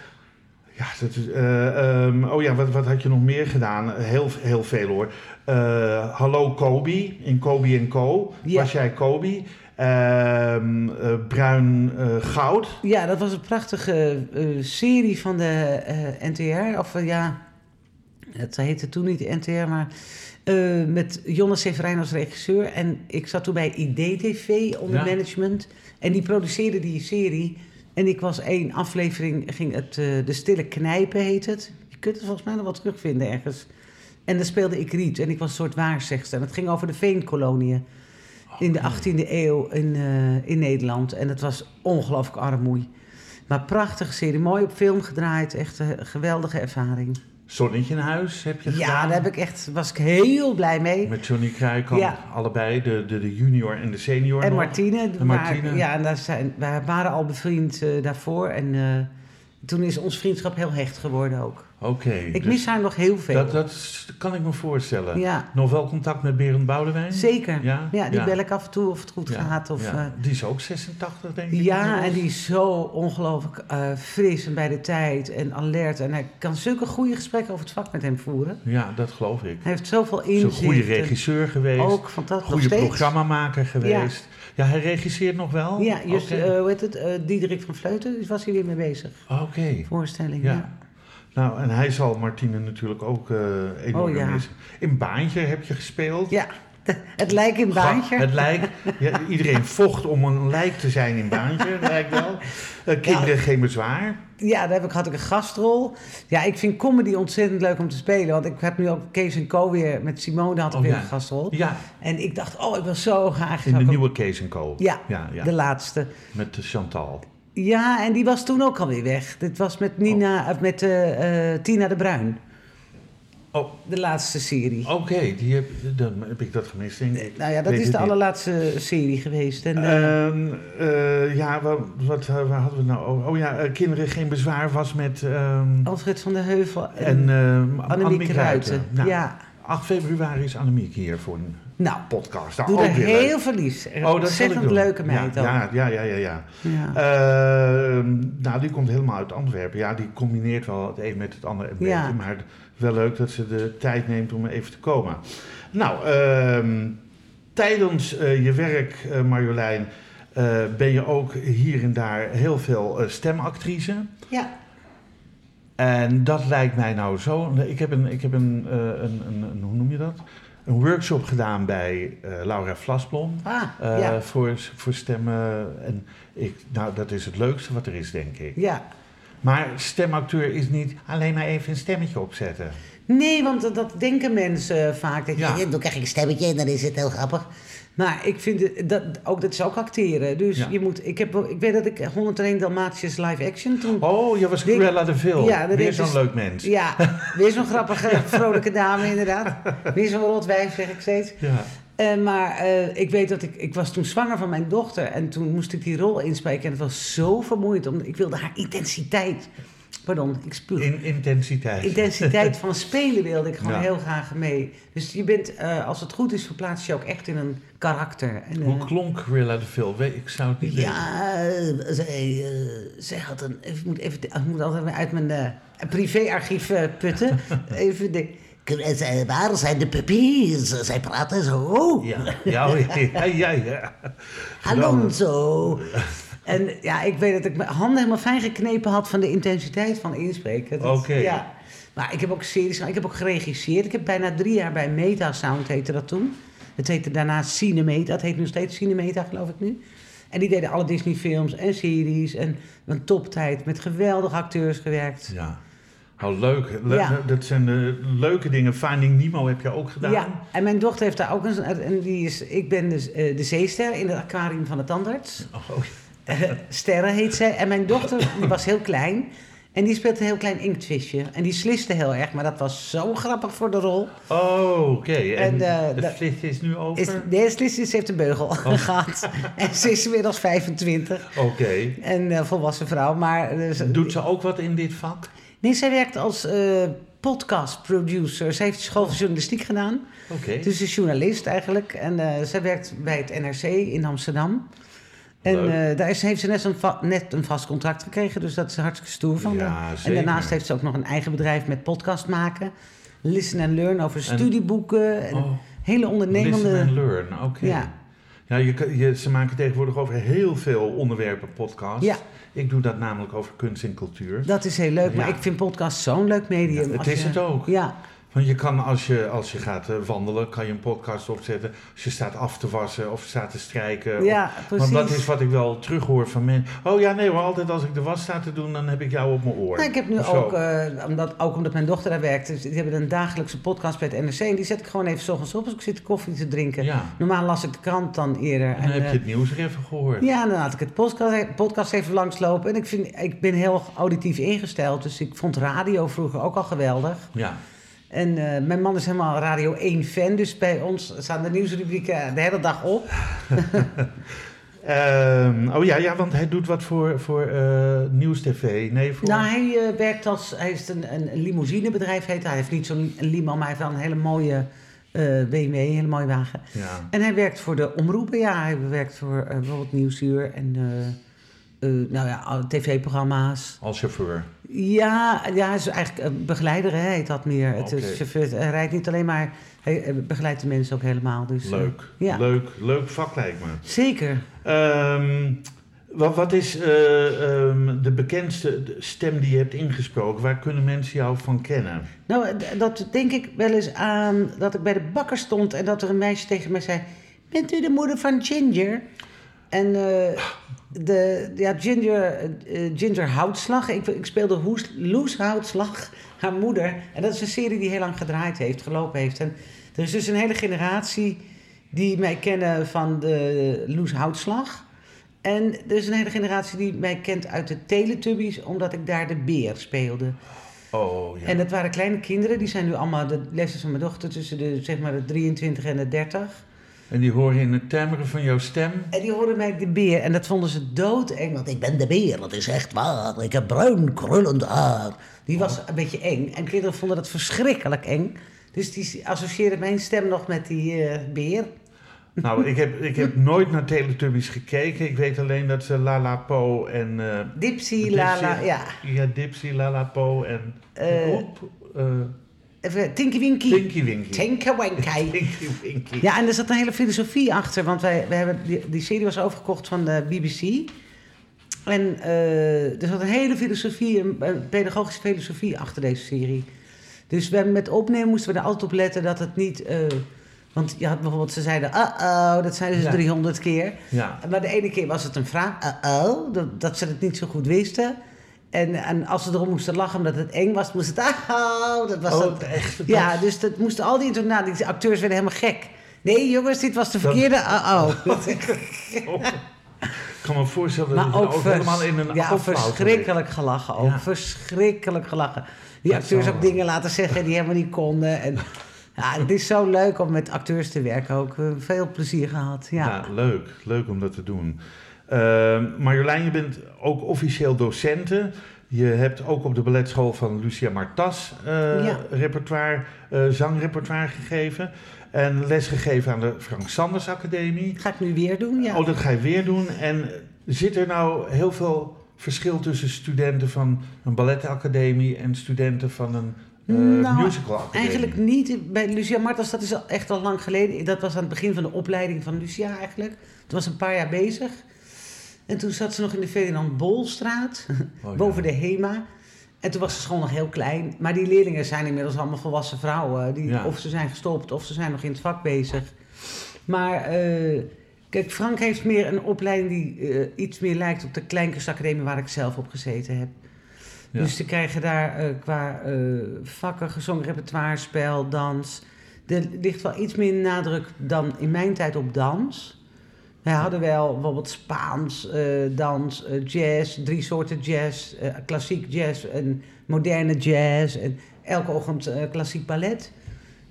[SPEAKER 2] Ja, dat is, eh, ehm, oh ja, wat, wat had je nog meer gedaan? Heel, heel veel hoor. Eh, Hallo Kobe, in Kobe en Co.
[SPEAKER 3] Ja.
[SPEAKER 2] Was jij Kobe? Ehm, eh, bruin eh, goud.
[SPEAKER 3] Ja, dat was een prachtige serie van de NTR. Of ja, het heette toen niet NTR, maar met Jonne Severijn als regisseur. En ik zat toen bij IDTV onder
[SPEAKER 2] Ja.
[SPEAKER 3] management. En die produceerde die serie. En ik was één aflevering, ging het De Stille Knijpen heet het. Je kunt het volgens mij nog wel terugvinden ergens. En daar speelde ik Riet en ik was een soort waarzegster. En het ging over de veenkoloniën in de 18e eeuw in, eh, in Nederland. En het was ongelooflijk armoei. Maar prachtige serie, mooi op film gedraaid. Echt een geweldige ervaring.
[SPEAKER 2] Zonnetje in huis heb je
[SPEAKER 3] Ja,
[SPEAKER 2] gedaan.
[SPEAKER 3] daar heb ik echt, was ik heel blij mee.
[SPEAKER 2] Met Johnny Kruikamp,
[SPEAKER 3] Ja.
[SPEAKER 2] allebei, de, de, de junior en de senior
[SPEAKER 3] En
[SPEAKER 2] nog.
[SPEAKER 3] Martine.
[SPEAKER 2] En Martine.
[SPEAKER 3] waar- ja, en daar zijn, wij waren al bevriend eh, daarvoor. En eh, toen is ons vriendschap heel hecht geworden ook.
[SPEAKER 2] Oké.
[SPEAKER 3] Ik
[SPEAKER 2] dus
[SPEAKER 3] mis haar nog heel veel.
[SPEAKER 2] dat, dat kan ik me voorstellen.
[SPEAKER 3] Ja,
[SPEAKER 2] Nog wel contact met Berend Boudewijn?
[SPEAKER 3] zeker.
[SPEAKER 2] Ja?
[SPEAKER 3] Ja, die
[SPEAKER 2] Ja.
[SPEAKER 3] bel ik af en toe of het goed gaat. Of,
[SPEAKER 2] ja.
[SPEAKER 3] eh,
[SPEAKER 2] Die is ook 86, denk ik.
[SPEAKER 3] Ja, en die is zo ongelooflijk eh, fris en bij de tijd en alert. En hij kan zulke goede gesprekken over het vak met hem voeren.
[SPEAKER 2] Ja, dat geloof ik.
[SPEAKER 3] Hij heeft zoveel
[SPEAKER 2] Hij is
[SPEAKER 3] inzicht.
[SPEAKER 2] een goede regisseur geweest.
[SPEAKER 3] Ook fantastisch.
[SPEAKER 2] Goede programmamaker geweest. Ja. hij regisseert nog wel?
[SPEAKER 3] Ja, just,
[SPEAKER 2] Oké.
[SPEAKER 3] eh, hoe heet het? Diederik van Vleuten dus was hier weer mee bezig.
[SPEAKER 2] Oké.
[SPEAKER 3] Voorstelling,
[SPEAKER 2] Ja.
[SPEAKER 3] ja.
[SPEAKER 2] Nou, en hij zal Martine natuurlijk ook eh enorm
[SPEAKER 3] Oh, ja.
[SPEAKER 2] missen. In Baantje heb je gespeeld.
[SPEAKER 3] Ja, [LAUGHS] het lijkt een baantje.
[SPEAKER 2] Het lijkt, ja, iedereen [LAUGHS] vocht om een lijk te zijn in Baantje, lijkt wel. Eh, kinderen geen bezwaar.
[SPEAKER 3] Ja, daar heb ik, had ik een gastrol. Ja, ik vind comedy ontzettend leuk om te spelen. Want ik heb nu ook Kees en Co weer met Simone had ik
[SPEAKER 2] Oh,
[SPEAKER 3] weer
[SPEAKER 2] ja.
[SPEAKER 3] een gastrol.
[SPEAKER 2] Ja,
[SPEAKER 3] En ik dacht, oh, ik wil zo graag...
[SPEAKER 2] in de nieuwe Kees Co.
[SPEAKER 3] Ja,
[SPEAKER 2] ja, ja.
[SPEAKER 3] De laatste.
[SPEAKER 2] Met Chantal.
[SPEAKER 3] Ja, en die was toen ook alweer weg. Dit was met, Nina, of met eh, Tina de Bruin.
[SPEAKER 2] Oh,
[SPEAKER 3] De laatste serie.
[SPEAKER 2] oké. die heb, dan heb ik dat gemist, ik.
[SPEAKER 3] nou ja, dat is de allerlaatste serie geweest. En, eh,
[SPEAKER 2] Ehm, eh, ja, wat, wat, waar hadden we nou over? Oh ja, Kinderen Geen Bezwaar was met... ehm,
[SPEAKER 3] Alfred van der Heuvel en,
[SPEAKER 2] en ehm,
[SPEAKER 3] Annemiek Ruiten.
[SPEAKER 2] Nou,
[SPEAKER 3] Ja,
[SPEAKER 2] 8 februari is Annemiek hier voor een
[SPEAKER 3] nou,
[SPEAKER 2] podcast.
[SPEAKER 3] Doe
[SPEAKER 2] ook
[SPEAKER 3] er
[SPEAKER 2] weer leuk.
[SPEAKER 3] heel verlies.
[SPEAKER 2] Oh, dat
[SPEAKER 3] Ontzettend leuke meid
[SPEAKER 2] ja,
[SPEAKER 3] ook.
[SPEAKER 2] ja, ja, ja, ja, ja. Ehm, nou, die komt helemaal uit Antwerpen. Ja, die combineert wel het een met het andere een
[SPEAKER 3] Ja.
[SPEAKER 2] beetje. Maar wel leuk dat ze de tijd neemt om even te komen. Nou, ehm, tijdens eh, je werk, eh, Marjolein, eh, ben je ook hier en daar heel veel stemactrice.
[SPEAKER 3] ja.
[SPEAKER 2] En dat lijkt mij nou zo. Ik heb een, ik heb een, een, een, een hoe noem je dat? Een workshop gedaan bij eh, Laura Vlasblom.
[SPEAKER 3] Ah,
[SPEAKER 2] eh,
[SPEAKER 3] ja.
[SPEAKER 2] voor, voor stemmen. En ik, nou, dat is het leukste wat er is, denk ik.
[SPEAKER 3] ja.
[SPEAKER 2] Maar stemacteur is niet alleen maar even een stemmetje opzetten.
[SPEAKER 3] Nee, want dat, denken mensen vaak. Dat
[SPEAKER 2] Ja.
[SPEAKER 3] dan krijg ik een stemmetje en dan is het heel grappig. Maar ik vind het, dat, ook, dat is ook acteren. Dus
[SPEAKER 2] Ja.
[SPEAKER 3] je moet, ik, heb, ik weet dat ik 101 Dalmatiërs live action toen...
[SPEAKER 2] Oh, je was Cruella de Vil.
[SPEAKER 3] Ja,
[SPEAKER 2] Weer zo'n
[SPEAKER 3] dus-
[SPEAKER 2] leuk mens.
[SPEAKER 3] Ja, [LAUGHS] weer zo'n grappige, vrolijke dame inderdaad. Weer zo'n rot wijf, zeg ik steeds.
[SPEAKER 2] Ja.
[SPEAKER 3] Eh, maar eh, ik weet dat ik... Ik was toen zwanger van mijn dochter. En toen moest ik die rol inspreken. En het was zo vermoeiend. Omdat ik wilde haar intensiteit... Pardon, ik spuug.
[SPEAKER 2] In intensiteit.
[SPEAKER 3] intensiteit [LAUGHS] van spelen wilde ik gewoon
[SPEAKER 2] Ja.
[SPEAKER 3] heel graag mee. Dus je bent, eh, als het goed is, verplaats je ook echt in een karakter. En,
[SPEAKER 2] Hoe klonk Cruella de Vil? We- Ik zou het niet weten.
[SPEAKER 3] ja, eh, zij, eh, zij had een... Ik moet, even, ik moet altijd uit mijn privéarchief putten. [LAUGHS] even de, zij- waar zijn de puppies? Zij praten zo.
[SPEAKER 2] Ja, ja, ja.
[SPEAKER 3] Alonso. En ja, ik weet dat ik mijn handen helemaal fijn geknepen had van de intensiteit van inspreken.
[SPEAKER 2] Oké.
[SPEAKER 3] Ja. Maar ik heb ook series gedaan. Ik heb ook geregisseerd. Ik heb bijna drie jaar bij Metasound heette dat toen. Het heette daarna Cinemeta. Het heet nu steeds Cinemeta, geloof ik nu. En die deden alle Disney films en series. En een toptijd met geweldige acteurs gewerkt.
[SPEAKER 2] Ja. Oh, leuk. Le-
[SPEAKER 3] Ja.
[SPEAKER 2] Dat zijn de leuke dingen. Finding Nemo heb je ook gedaan.
[SPEAKER 3] Ja, en mijn dochter heeft daar ook een... En die is, ik ben dus, eh, de zeester in het aquarium van de tandarts.
[SPEAKER 2] Oh,
[SPEAKER 3] Eh, [LAUGHS] Sterre heet zij. En mijn dochter die was heel klein. En die speelde een heel klein inktvisje. En die sliste heel erg. Maar dat was zo grappig voor de rol.
[SPEAKER 2] oh oké. En,
[SPEAKER 3] En, eh,
[SPEAKER 2] de flits is nu over?
[SPEAKER 3] Is, nee, sliste, ze heeft een beugel [LAUGHS] gehad. En ze is inmiddels 25.
[SPEAKER 2] Oké.
[SPEAKER 3] En eh, volwassen vrouw. Maar eh, ze-
[SPEAKER 2] Doet ze ook wat in dit vak?
[SPEAKER 3] Nee, zij werkt als podcast producer. Ze heeft school voor journalistiek gedaan.
[SPEAKER 2] Oké.
[SPEAKER 3] Dus ze is journalist eigenlijk. En zij werkt bij het NRC in Amsterdam. En eh, daar is, heeft ze net een, net een vast contract gekregen. Dus dat is hartstikke stoer van
[SPEAKER 2] Ja,
[SPEAKER 3] haar. En daarnaast heeft ze ook nog een eigen bedrijf met podcast maken. Listen and Learn over
[SPEAKER 2] En-
[SPEAKER 3] studieboeken. En
[SPEAKER 2] Oh,
[SPEAKER 3] hele ondernemende...
[SPEAKER 2] Listen and learn, oké.
[SPEAKER 3] Ja.
[SPEAKER 2] Ja, je, je, ze maken tegenwoordig over heel veel onderwerpen podcasts.
[SPEAKER 3] Ja.
[SPEAKER 2] Ik doe dat namelijk over kunst en cultuur.
[SPEAKER 3] Dat is heel leuk. Maar ik vind podcast zo'n leuk medium.
[SPEAKER 2] Ja, het is
[SPEAKER 3] je-
[SPEAKER 2] het ook.
[SPEAKER 3] Ja,
[SPEAKER 2] Want je kan als je, als je gaat eh, wandelen, kan je een podcast opzetten. Als je staat af te wassen of staat te strijken.
[SPEAKER 3] ja
[SPEAKER 2] of-
[SPEAKER 3] precies.
[SPEAKER 2] want dat is wat ik wel terughoor van mensen. Oh ja, nee hoor, altijd als ik de was sta te doen, dan heb ik jou op mijn oor.
[SPEAKER 3] Nou, ik heb nu ook, eh, omdat, ook omdat mijn dochter daar werkt, dus die hebben een dagelijkse podcast bij het NRC. En die zet ik gewoon even 's ochtends op als ik zit koffie te drinken.
[SPEAKER 2] Ja,
[SPEAKER 3] Normaal las ik de krant dan eerder.
[SPEAKER 2] en dan heb
[SPEAKER 3] eh,
[SPEAKER 2] je het nieuws er even gehoord.
[SPEAKER 3] Ja, dan laat ik het podcast, podcast even langslopen. En ik, vind, ik ben heel auditief ingesteld, dus ik vond radio vroeger ook al geweldig.
[SPEAKER 2] Ja.
[SPEAKER 3] En eh, mijn man is helemaal Radio 1 fan, dus bij ons staan de nieuwsrubrieken de hele dag op. [LAUGHS]
[SPEAKER 2] Ehm, oh ja, ja, want hij doet wat voor, voor eh Nieuws TV. Nee, voor...
[SPEAKER 3] Nou, hij eh, werkt als, hij is een, een, een limousinebedrijf, heet hij. Hij heeft niet zo'n limo, maar hij heeft wel een hele mooie eh, BMW, een hele mooie wagen.
[SPEAKER 2] ja.
[SPEAKER 3] En hij werkt voor de omroepen, ja. Hij werkt voor eh, bijvoorbeeld Nieuwsuur en eh, eh, nou ja, tv-programma's.
[SPEAKER 2] Als chauffeur.
[SPEAKER 3] Ja, ja, is eigenlijk een begeleider, hè, heet dat meer. Het is chauffeur, hij rijdt niet alleen maar, hij eh, begeleidt de mensen ook helemaal. Dus, eh,
[SPEAKER 2] Leuk.
[SPEAKER 3] ja.
[SPEAKER 2] Leuk, leuk vak lijkt me.
[SPEAKER 3] Zeker.
[SPEAKER 2] Ehm, wat, wat is eh, ehm, de bekendste stem die je hebt ingesproken? Waar kunnen mensen jou van kennen?
[SPEAKER 3] Nou, dat denk ik wel eens aan dat ik bij de bakker stond en dat er een meisje tegen mij zei: Bent u de moeder van Ginger? En eh, de, ja, Ginger, eh, Ginger Houtslag, ik, ik speelde Hoes, Loes Houtslag, haar moeder. En dat is een serie die heel lang gedraaid heeft, gelopen heeft. En er is dus een hele generatie die mij kennen van de Loes Houtslag. En er is een hele generatie die mij kent uit de Teletubbies, omdat ik daar de beer speelde.
[SPEAKER 2] Oh ja.
[SPEAKER 3] En dat waren kleine kinderen, die zijn nu allemaal de leeftijd van mijn dochter tussen de, zeg maar, de 23 en de 30.
[SPEAKER 2] En die horen in het timmeren van jouw stem.
[SPEAKER 3] En die hoorden mij de beer en dat vonden ze doodeng, want ik ben de beer, dat is echt waar. Ik heb bruin krullend haar. Die was een beetje eng en kinderen vonden dat verschrikkelijk eng. Dus die associeerden mijn stem nog met die eh, beer.
[SPEAKER 2] Nou, ik heb, ik heb [LAUGHS] nooit naar Teletubbies gekeken. Ik weet alleen dat ze Lala Po en... eh,
[SPEAKER 3] Dipsy,
[SPEAKER 2] Dipsy-
[SPEAKER 3] Lala, ja.
[SPEAKER 2] Ja, Dipsy, Lala Po en...
[SPEAKER 3] Even Tinky Winky.
[SPEAKER 2] Tinky Winky.
[SPEAKER 3] Tinky Winky. [LAUGHS]
[SPEAKER 2] Tinky Winky.
[SPEAKER 3] Ja, en er zat een hele filosofie achter. Want wij, wij hebben die, die serie was overgekocht van de BBC. En eh, er zat een hele filosofie, een, pedagogische filosofie achter deze serie. Dus we, met opnemen moesten we er altijd op letten dat het niet... eh, want je had bijvoorbeeld, ze zeiden, uh-oh, dat zeiden ze
[SPEAKER 2] Ja.
[SPEAKER 3] 300 keer.
[SPEAKER 2] Ja.
[SPEAKER 3] Maar de ene keer was het een vraag, uh-oh, dat, dat ze het niet zo goed wisten. En, en als ze erom moesten lachen omdat het eng was, moest het, oh, dat was
[SPEAKER 2] Oh,
[SPEAKER 3] dat.
[SPEAKER 2] echt?
[SPEAKER 3] Ja, dus dat moesten al die intonaties, die acteurs werden helemaal gek. Nee, jongens, dit was de
[SPEAKER 2] Dat-
[SPEAKER 3] verkeerde, uh-oh. [LAUGHS]
[SPEAKER 2] Oh. Ik kan me voorstellen dat
[SPEAKER 3] Maar
[SPEAKER 2] je
[SPEAKER 3] ook,
[SPEAKER 2] ook helemaal in een
[SPEAKER 3] ja, verschrikkelijk gelachen ook.
[SPEAKER 2] Ja.
[SPEAKER 3] Verschrikkelijk gelachen. Die
[SPEAKER 2] Dat
[SPEAKER 3] acteurs ook dingen laten zeggen die helemaal niet konden. En Ja, het is zo leuk om met acteurs te werken ook. Eh, Veel plezier gehad, ja.
[SPEAKER 2] Ja, leuk. Leuk om dat te doen. Eh, Marjolein, je bent ook officieel docente. Je hebt ook op de balletschool van Lucia Martas eh,
[SPEAKER 3] Ja.
[SPEAKER 2] repertoire, eh, zangrepertoire gegeven. En lesgegeven aan de Frank Sanders Academie.
[SPEAKER 3] Dat ga ik nu weer doen, ja.
[SPEAKER 2] Oh, dat ga je weer doen. En zit er nou heel veel verschil tussen studenten van een balletacademie en studenten van een
[SPEAKER 3] Nou,
[SPEAKER 2] musical academie?
[SPEAKER 3] Eigenlijk niet. Bij Lucia Martens, dat is echt al lang geleden. Dat was aan het begin van de opleiding van Lucia eigenlijk. Toen was een paar jaar bezig. En toen zat ze nog in de Ferdinand Bolstraat,
[SPEAKER 2] Oh, ja. [LAUGHS]
[SPEAKER 3] boven de HEMA. En toen was de school nog heel klein. Maar die leerlingen zijn inmiddels allemaal volwassen vrouwen. Die,
[SPEAKER 2] Ja.
[SPEAKER 3] Of ze zijn gestopt, of ze zijn nog in het vak bezig. Maar eh, kijk, Frank heeft meer een opleiding die eh, iets meer lijkt op de Kleinkunstacademie waar ik zelf op gezeten heb.
[SPEAKER 2] Ja.
[SPEAKER 3] Dus ze krijgen daar eh, qua vakken, gezongen repertoire, spel, dans. Er ligt wel iets meer nadruk dan in mijn tijd op dans. Wij hadden wel bijvoorbeeld Spaans, eh, dans, eh, jazz, drie soorten jazz, eh, klassiek jazz en moderne jazz. En elke ochtend klassiek ballet.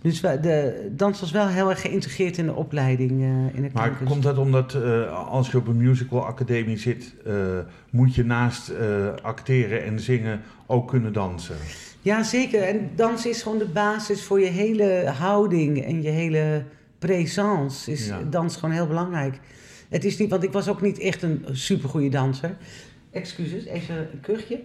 [SPEAKER 3] Dus de dans was wel heel erg geïntegreerd in de opleiding in de
[SPEAKER 2] Maar komt dat omdat als je op een musical academie zit, moet je naast acteren en zingen ook kunnen dansen?
[SPEAKER 3] Ja, zeker. En dans is gewoon de basis voor je hele houding en je hele présence. Is
[SPEAKER 2] Ja.
[SPEAKER 3] dans gewoon heel belangrijk. Het is niet, want ik was ook niet echt een supergoeie danser. Excuses, even een kuchje.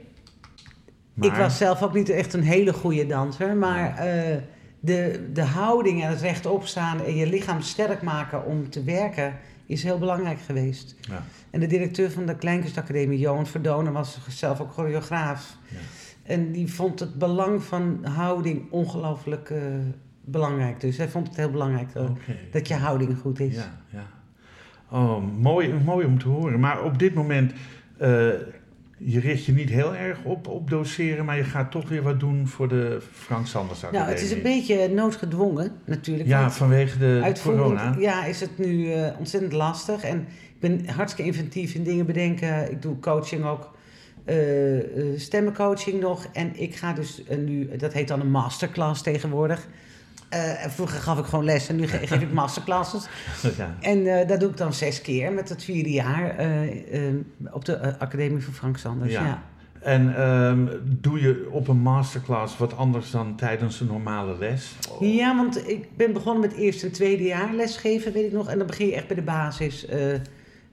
[SPEAKER 2] Maar,
[SPEAKER 3] Ik was zelf ook niet echt een hele goede danser, maar eh, de, de houding en het rechtop staan en je lichaam sterk maken om te werken is heel belangrijk geweest.
[SPEAKER 2] Ja,
[SPEAKER 3] En de directeur van de Kleinkunstacademie, Johan Verdonen, was zelf ook choreograaf.
[SPEAKER 2] ja.
[SPEAKER 3] En die vond het belang van houding ongelooflijk eh, belangrijk. Dus hij vond het heel belangrijk eh, dat je houding goed is.
[SPEAKER 2] Ja, ja. Oh, mooi, mooi om te horen. Maar op dit moment, eh, je richt je niet heel erg op, op doseren, maar je gaat toch weer wat doen voor de Frank Sanders Academie.
[SPEAKER 3] Nou, het is een beetje noodgedwongen natuurlijk.
[SPEAKER 2] Ja, vanwege de corona.
[SPEAKER 3] Ja, is het nu eh, ontzettend lastig. En ik ben hartstikke inventief in dingen bedenken. Ik doe coaching ook. eh, stemmencoaching nog. En ik ga dus nu, dat heet dan een masterclass tegenwoordig. Eh, vroeger gaf ik gewoon les en nu ge- geef ik [LAUGHS] masterclasses.
[SPEAKER 2] ja.
[SPEAKER 3] En eh, dat doe ik dan zes keer met het vierde jaar eh, op de Academie van Frank Sanders.
[SPEAKER 2] Ja.
[SPEAKER 3] Ja.
[SPEAKER 2] En ehm, doe je op een masterclass wat anders dan tijdens een normale les?
[SPEAKER 3] Ja. want ik ben begonnen met eerste en tweede jaar lesgeven, weet ik nog. En dan begin je echt bij de basis.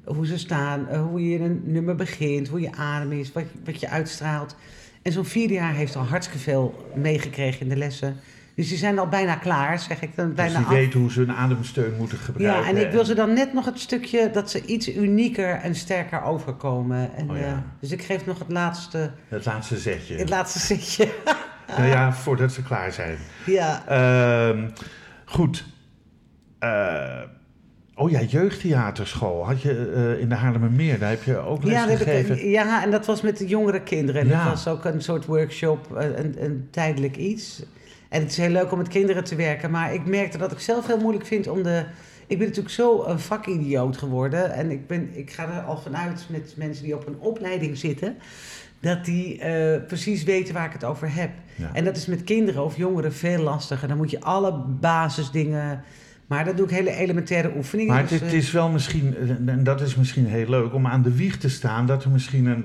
[SPEAKER 3] hoe ze staan, hoe je een nummer begint, hoe je adem is, wat, wat je uitstraalt. En zo'n vierde jaar heeft al hartstikke veel meegekregen in de lessen. Dus die zijn al bijna klaar, zeg ik dan.
[SPEAKER 2] Dus
[SPEAKER 3] Bijna
[SPEAKER 2] die
[SPEAKER 3] af.
[SPEAKER 2] weten hoe ze een ademsteun moeten gebruiken.
[SPEAKER 3] Ja, en ik wil ze dan net nog het stukje dat ze iets unieker en sterker overkomen. En,
[SPEAKER 2] Oh ja.
[SPEAKER 3] eh, dus ik geef nog het laatste,
[SPEAKER 2] Het laatste zetje.
[SPEAKER 3] het laatste zetje. [LAUGHS]
[SPEAKER 2] Nou ja, voordat ze klaar zijn.
[SPEAKER 3] ja.
[SPEAKER 2] Ehm, goed. Eh, oh ja, jeugdtheaterschool. Had je eh, in de Haarlemmermeer, daar heb je ook les
[SPEAKER 3] Ja,
[SPEAKER 2] gegeven.
[SPEAKER 3] ik, ja, en dat was met de jongere kinderen. En
[SPEAKER 2] Ja.
[SPEAKER 3] dat was ook een soort workshop, een, een tijdelijk iets. En het is heel leuk om met kinderen te werken. Maar ik merkte dat ik zelf heel moeilijk vind om de... Ik ben natuurlijk zo een vakidioot geworden. En ik, ben, ik ga er al vanuit met mensen die op een opleiding zitten... dat die eh, precies weten waar ik het over heb.
[SPEAKER 2] Ja.
[SPEAKER 3] En dat is met kinderen of jongeren veel lastiger. Dan moet je alle basisdingen... Maar dat doe ik hele elementaire oefeningen.
[SPEAKER 2] Maar het,
[SPEAKER 3] dus,
[SPEAKER 2] het
[SPEAKER 3] eh,
[SPEAKER 2] is wel misschien, en dat is misschien heel leuk, om aan de wieg te staan dat er misschien een,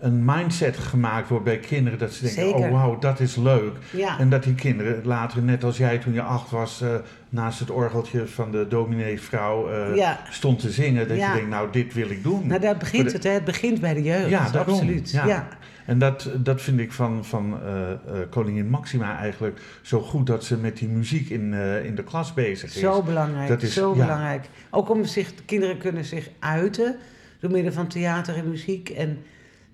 [SPEAKER 2] een mindset gemaakt wordt bij kinderen. Dat ze denken,
[SPEAKER 3] Zeker.
[SPEAKER 2] oh wauw, dat is leuk.
[SPEAKER 3] ja.
[SPEAKER 2] En dat die kinderen later, net als jij toen je acht was, eh, naast het orgeltje van de domineevrouw eh
[SPEAKER 3] ja.
[SPEAKER 2] stond te zingen. Dat
[SPEAKER 3] Ja.
[SPEAKER 2] je denkt, nou dit wil ik doen.
[SPEAKER 3] Nou, daar begint
[SPEAKER 2] de-
[SPEAKER 3] het, hè. Het begint bij de jeugd.
[SPEAKER 2] Ja, daarom.
[SPEAKER 3] absoluut.
[SPEAKER 2] Ja. En dat, dat vind ik van, van eh, eh, koningin Maxima eigenlijk zo goed dat ze met die muziek in, eh, in de klas bezig is.
[SPEAKER 3] Zo belangrijk,
[SPEAKER 2] Dat is-
[SPEAKER 3] zo belangrijk. Ook om zich, de kinderen kunnen zich uiten door middel van theater en muziek. En